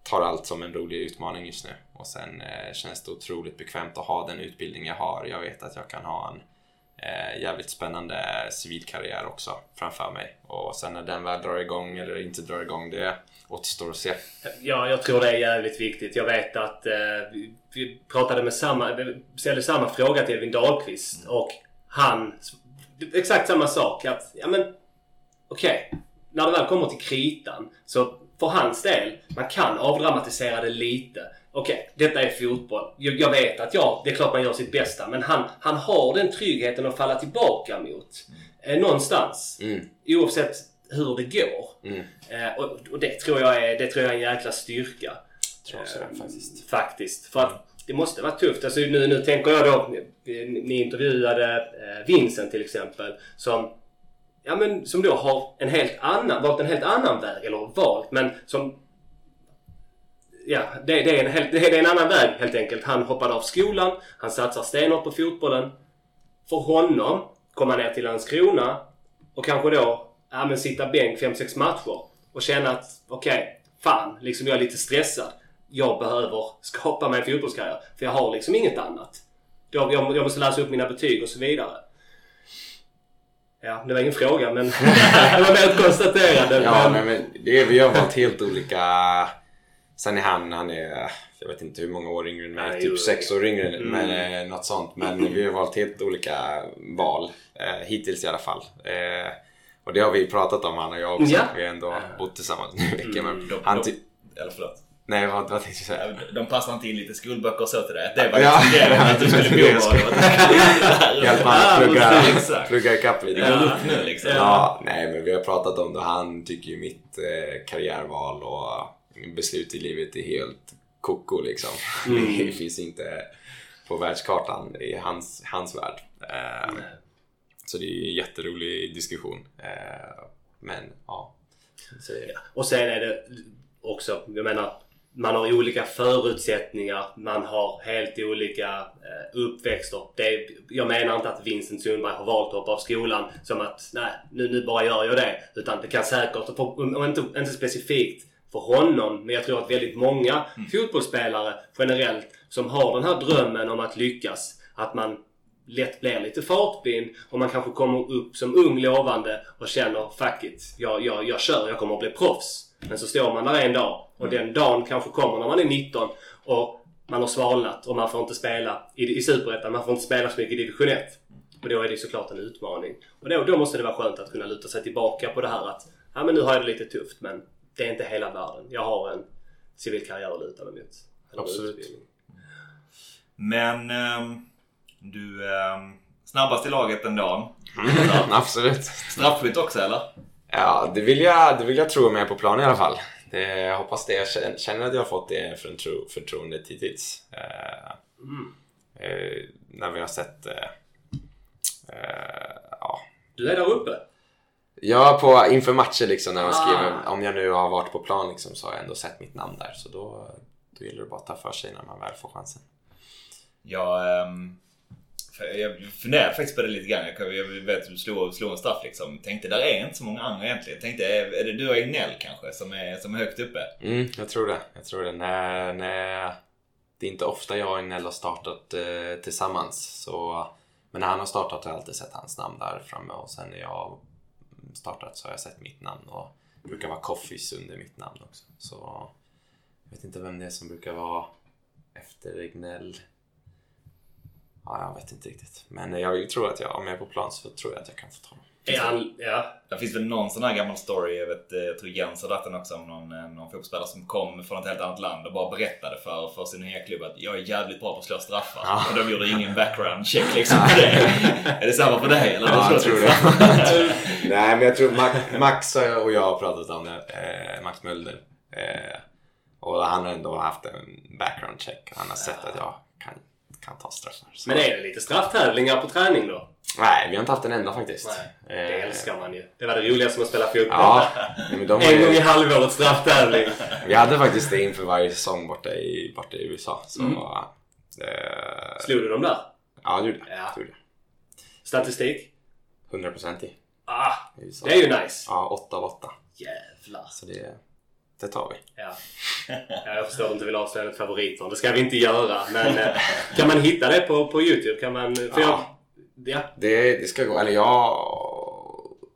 tar allt som en rolig utmaning just nu. Och sen eh, känns det otroligt bekvämt att ha den utbildning jag har. Jag vet att jag kan ha en eh, jävligt spännande civilkarriär också framför mig. Och sen när den väl drar igång eller inte drar igång, det återstår att se. Ja, jag tror det är jävligt viktigt. Jag vet att eh, vi, pratade med samma, vi ställde samma fråga till Edvin Dahlqvist och han, exakt samma sak. Att, ja men, okej. När det väl kommer till kritan så för hans del, man kan avdramatisera det lite. Okej, detta är fotboll. Jag, jag vet att ja, det är klart man gör sitt bästa. Men han, han har den tryggheten att falla tillbaka mot. Eh, någonstans. Mm. Oavsett hur det går. Mm. Eh, och, och det tror jag är, det tror jag är en jäkla styrka. Tror det, Eh, faktiskt. Faktiskt. För att det måste vara tufft. Alltså nu, nu tänker jag då, ni ni intervjuade eh, Vincent till exempel. Som, ja, men, som då har en helt annan, valt en helt annan väg. Eller valt, men som... Ja, det, det, är en helt, det är en annan väg helt enkelt. Han hoppade av skolan, han satsar stenhårt på fotbollen. För honom komma ner till Landskrona och kanske då ja, men sitta bänk 5-6 matcher och känna att okej, fan, liksom jag är lite stressad. Jag behöver skapa mig en fotbollskarriär för jag har liksom inget annat. Jag, jag, jag måste läsa upp mina betyg och så vidare. Ja, det var ingen fråga men (laughs) det var mer ett konstaterande. Ja, men, men det är, vi har valt helt olika... Sen är han, han är, jag vet inte hur många år yngre än mig, typ sex år yngre, Mm. men något sånt. Men vi har valt helt olika val, eh, hittills i alla fall. Eh, Och det har vi pratat om han och jag också. Ja. Vi har ändå bott tillsammans nu i veckan. Men han ty- eller förlåt. Nej, vad, vad tänkte du säga? De passar inte in lite skolböcker och så till det. Det var Ja. liksom grejen. (laughs) Att du skulle bo var. (laughs) Hjälp han Ja, plugga, (laughs) ikapp lite. Det går upp nu liksom. Ja, nej men vi har pratat om det. Han tycker ju mitt eh, karriärval och beslut i livet är helt koko liksom. Det finns inte på världskartan i hans, hans värld. Eh, så det är ju en jätterolig diskussion. Eh, men ja. Så, Och sen är det också, jag menar, man har olika förutsättningar. Man har helt olika eh, uppväxter. Det jag menar inte att Vincent Sundberg har valt att hoppa av skolan som att nej, nu, nu bara gör jag det. Utan det kan säkert, och inte, inte specifikt för honom, men jag tror att väldigt många fotbollsspelare generellt som har den här drömmen om att lyckas, att man lätt blir lite fartblind och man kanske kommer upp som ung lovande och känner fuck it, jag, jag, jag kör, jag kommer att bli proffs. Men så står man där en dag och den dagen kanske kommer när man är 19 och man har svalnat och man får inte spela i, i Superettan, man får inte spela så mycket i Division 1. Och då är det såklart en utmaning. Och då, då måste det vara skönt att kunna luta sig tillbaka på det här att ja men nu har jag det lite tufft men det är inte hela världen. Jag har en civil karriär att luta mig mot. Absolut. utbildning. Men ehm, du ehm, snabbast i laget den dagen. (laughs) absolut. Straffskytt också eller? Ja, det vill jag, det vill jag tro med på plan i alla fall. Det, jag hoppas det. Jag känner- att jag har fått det förtro, förtroendet hittills. Eh, eh, när vi har sett... Eh, eh, ja. Du är där uppe. ja, på, inför matcher liksom när man Ah. skriver. Om jag nu har varit på plan liksom, så har jag ändå sett mitt namn där. Så då, då gäller det bara att ta för sig när man väl får chansen. Jag, ehm, för jag funderade faktiskt på det lite grann. Jag, jag vet att du slog, slog en straff liksom. Tänkte där är inte så många andra egentligen. Tänkte är, det du och Egnell kanske som är, som är högt uppe? Mm, jag tror det. Jag tror det. Nej, nej. det är inte ofta jag och Egnell har startat eh, tillsammans. Så, men när han har startat har jag alltid sett hans namn där framme och sen när jag har startat så har jag sett mitt namn och det brukar vara Coffees under mitt namn också. Så jag vet inte vem det är som brukar vara efter Egnell. Ja, jag vet inte riktigt. Men jag tror att jag, om jag är på plan så tror jag att jag kan få ta honom. Ja. Det finns väl någon sån här gammal story, jag, vet, eh, jag tror Jens har dragit den också, om någon, eh, någon fotbollsspelare som kom från ett helt annat land och bara berättade för, för sin klubb att jag är jävligt bra på att slå straffar. Ja. Och de gjorde ingen background check liksom på det. (laughs) är det samma för dig? Eller? Ja, jag tror det. (laughs) Nej, men jag tror Max, Max och jag har pratat om det. Eh, Max Mulder. Eh, och han har ändå haft en background check. Han har sett att jag kan, kan ta straffar. Så- Men är det lite strafftävlingar på träning då? Nej, vi har inte haft en enda faktiskt. Nej, det Eh, älskar man ju. Det var det roligaste med att spela fotboll. Ja, (laughs) En gång i halvåret strafftävling. (laughs) vi hade faktiskt det inför varje säsong borta i, borta i USA. Så, Mm. eh, Slog du dem där? ja, det gjorde jag. Ja. Gjorde Statistik? jag. 100% i Ah, det är ju nice. Ja, 8 av 8. Jävlar. Så det, det tar vi. Ja. ja, jag förstår att du inte vill avslöja favoriter. Det ska vi inte göra. Men eh, (laughs) kan man hitta det på, på YouTube? Kan man... För jag, Ja. ja. Det, det ska gå, eller jag...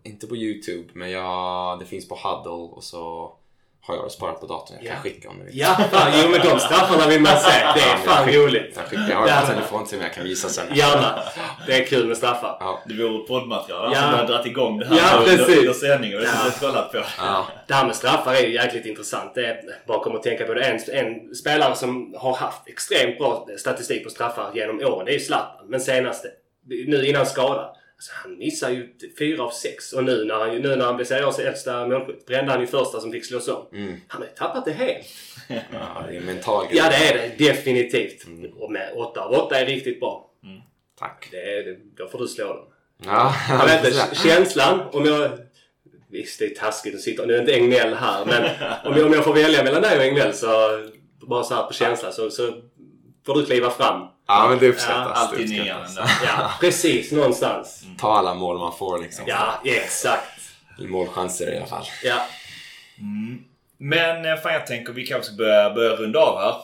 Inte på Youtube, men jag, det finns på Huddle och så har jag sparat på datorn. Jag kan Ja. skicka om du vill. Ja, fan, jo men de straffarna vill man se. Det är fan roligt. Jag, skickar, jag har Ja. en telefon till mig jag kan visa sen. Gärna. Det är kul med straffar. Ja. Det vore poddmaterial. Ja. Ja. Som har dragit igång det här Ja, under, precis. under sändning och det Ja. har jag kollat på. Ja. Det här med straffar är ju jäkligt intressant. Det är, bara kommer att tänka på det. En, en spelare som har haft extremt bra statistik på straffar genom åren, det är ju Zlatan. Men senaste, nu innan skada. Alltså han missar ju fyra av sex. Och nu när han, nu när han blev seriös äldsta målskytt brände han ju första som fick slås om. Mm. Han har ju tappat det helt. (laughs) ja, det är en mental grej. Ja det är det definitivt. Och med 8 av 8 är riktigt bra. Tack. Det är, det, då får du slå dem. Ja, (laughs) Jag vet inte, känslan om jag... Visst, det är taskigt att sitta... Nu är inte Egnell här, men om jag, om jag får välja mellan dig och Egnell så... Bara så här på känsla så, så får du kliva fram. Ja, men det uppskattas. Ja, det Alltid ändå. Ja, precis. Någonstans. Ta alla mål man får liksom. Ja, exakt. Målchanser i alla fall. Ja. Men eh, fan jag tänker vi kanske ska börja, börja runda av här.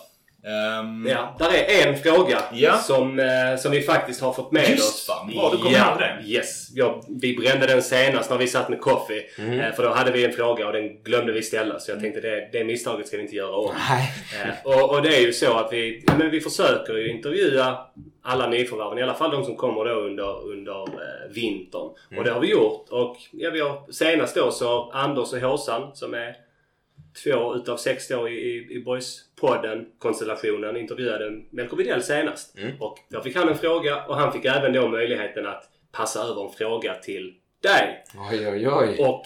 Ehm, ja. Där är en fråga Ja. som, eh, som vi faktiskt har fått med Just oss. fan, bra, du kom ja, den. Yes. Ja, vi brände den senast när vi satt med Coffee. Eh, För då hade vi en fråga och den glömde vi ställa. Så jag tänkte det, det misstaget ska vi inte göra om. Nej. Eh, och, och det är ju så att vi, men vi försöker ju intervjua alla nyförvärven. I alla fall de som kommer då under, under eh, vintern. Och det har vi gjort. Och ja, vi har senast då så Anders och Håsan som är två utav sex då i, i, i Boys-podden konstellationen intervjuade Melker Widell senast. Och då fick han en fråga och han fick även då möjligheten att passa över en fråga till dig. Oj, oj, oj. Och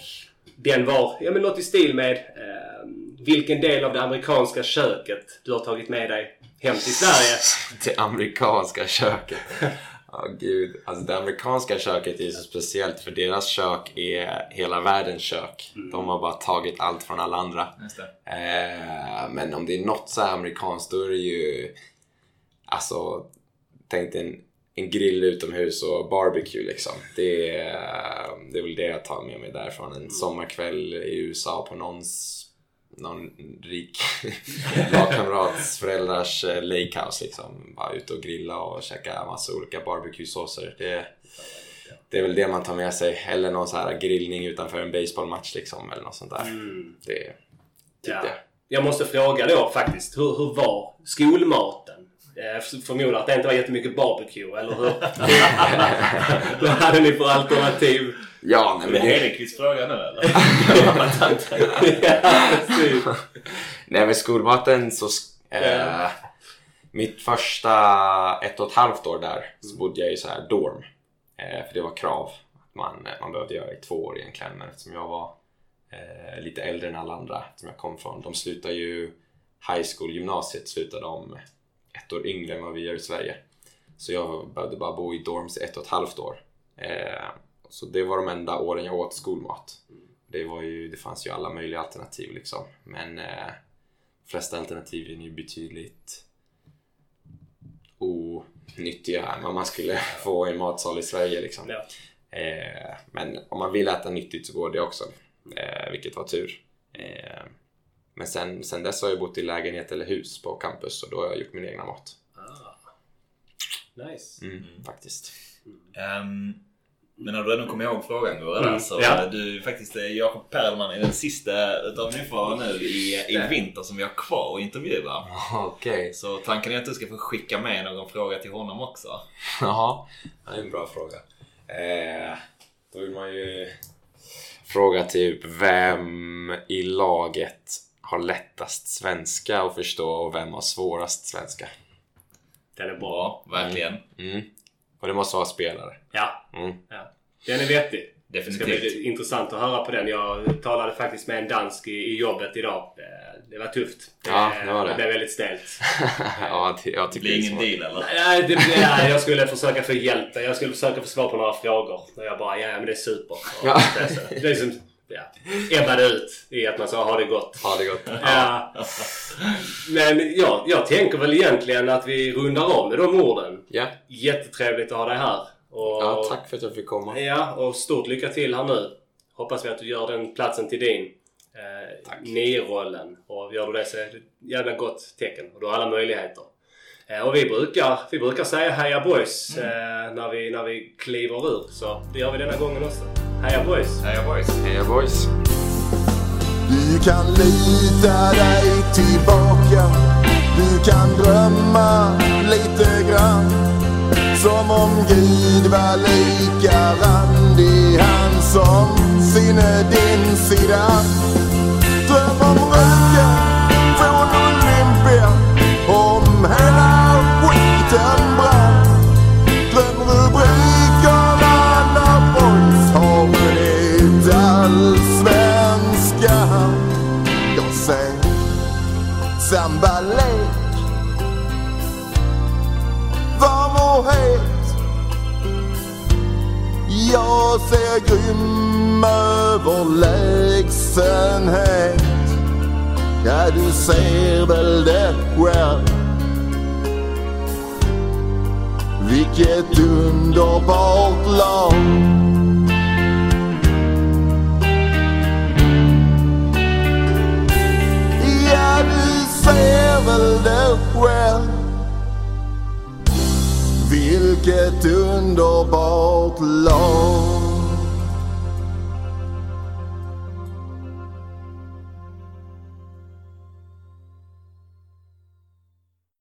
den var ja, men något i stil med eh, vilken del av det amerikanska köket du har tagit med dig hem till Sverige. (laughs) Det amerikanska köket. Ja, gud. Alltså det amerikanska köket är ju så speciellt för deras kök är hela världens kök. De har bara tagit allt från alla andra. Eh, men om det är något så här amerikanskt då är det ju... Alltså, tänk dig en, en grill utomhus och barbecue liksom. Det är, det är väl det jag tar med mig därifrån. En sommarkväll i USA på någons någon rik (laughs) lagkamrats föräldrars eh, lakehouse liksom. Bara ute och grilla och käka massa olika barbecue-såser. Det, det är väl det man tar med sig. Eller någon så här grillning utanför en baseballmatch liksom. Eller något sånt där. Det är typ Ja. det. Jag måste fråga då faktiskt. Hur, hur var skolmaten? Jag förmodar att det inte var jättemycket barbecue, eller hur? (laughs) Vad hade ni för alternativ? Ja, nej Är men det det... Hedenqvists fråga nu eller? (laughs) ja. Nej men skolmaten så... Eh, mitt första ett och ett halvt år där så bodde jag i så här dorm. Eh, för det var krav att man, man behövde göra i två år egentligen. Men eftersom jag var eh, lite äldre än alla andra, som jag kom från. De slutar ju high school, gymnasiet slutade de ett år yngre än vad vi gör i Sverige. Så jag behövde bara bo i dorms ett och ett halvt år. Så det var de enda åren jag åt skolmat. Det, var ju, det fanns ju alla möjliga alternativ liksom. Men eh, de flesta alternativen är ju betydligt onyttiga än vad man skulle (laughs) få i en matsal i Sverige liksom. Ja. Eh, men om man vill äta nyttigt så går det också. Eh, vilket var tur. Eh, men sen, sen dess har jag bott i lägenhet eller hus på campus och då har jag gjort min egna mat. Nice. Mm, Faktiskt. Ehm, men när du ändå kommer ihåg frågan Gurra Mm, så ja. eh, du är faktiskt eh, Jakob Perlman är den sista utav nyförvärven nu i, i vinter som vi har kvar att intervjua. Okej. Så tanken är att du ska få skicka med någon fråga till honom också. Jaha, det är en bra fråga. Eh, då vill man ju fråga typ vem i laget har lättast svenska att förstå och vem har svårast svenska? Den är bra. Verkligen. Mm. Och det måste vara spelare. Ja. Mm. ja. Den är vettig. Det ska Definitivt. bli intressant att höra på den. Jag talade faktiskt med en dansk i, i jobbet idag. Eh, Det var tufft. Ja, det var det. Det blev väldigt stelt. (laughs) ja, det- jag Det tycker blir är ingen deal eller? Nej, det, nej, jag skulle försöka få hjälp. Jag skulle försöka få svar på några frågor. Och jag bara, ja men det är super. Och Ja. Det, är så, det är som, ja, ebbade ut i att man sa, ha det gott. Ja, det gott. (laughs) Ja. Men ja, jag tänker väl egentligen att vi rundar om med de orden. Ja. Jättetrevligt att ha dig här. Och, ja, tack för att jag fick komma. Ja, och stort lycka till här nu. Hoppas vi att du gör den platsen till din. Eh, Tack. Nio-rollen. Och gör du det så är det ett jävla gott tecken. Och du har alla möjligheter. Eh, och vi brukar, vi brukar säga Heja Boys Mm. eh, när, vi, när vi kliver ur. Så det gör vi denna gången också. Heja Boys! Heja boys! Heja boys! Du kan lita dig tillbaka Du kan drömma lite grann Som om Gud var lika randig Han som sinne din sida Dröm om röken liten brand Glöm rubrikerna när boys har vunnit allsvenskan Jag ser sambalek Varm och het. Jag ser grym överlägsenhet Ja, du ser väl det själv? Vilket underbart lag Ja, du ser väl det själv. Vilket underbart lag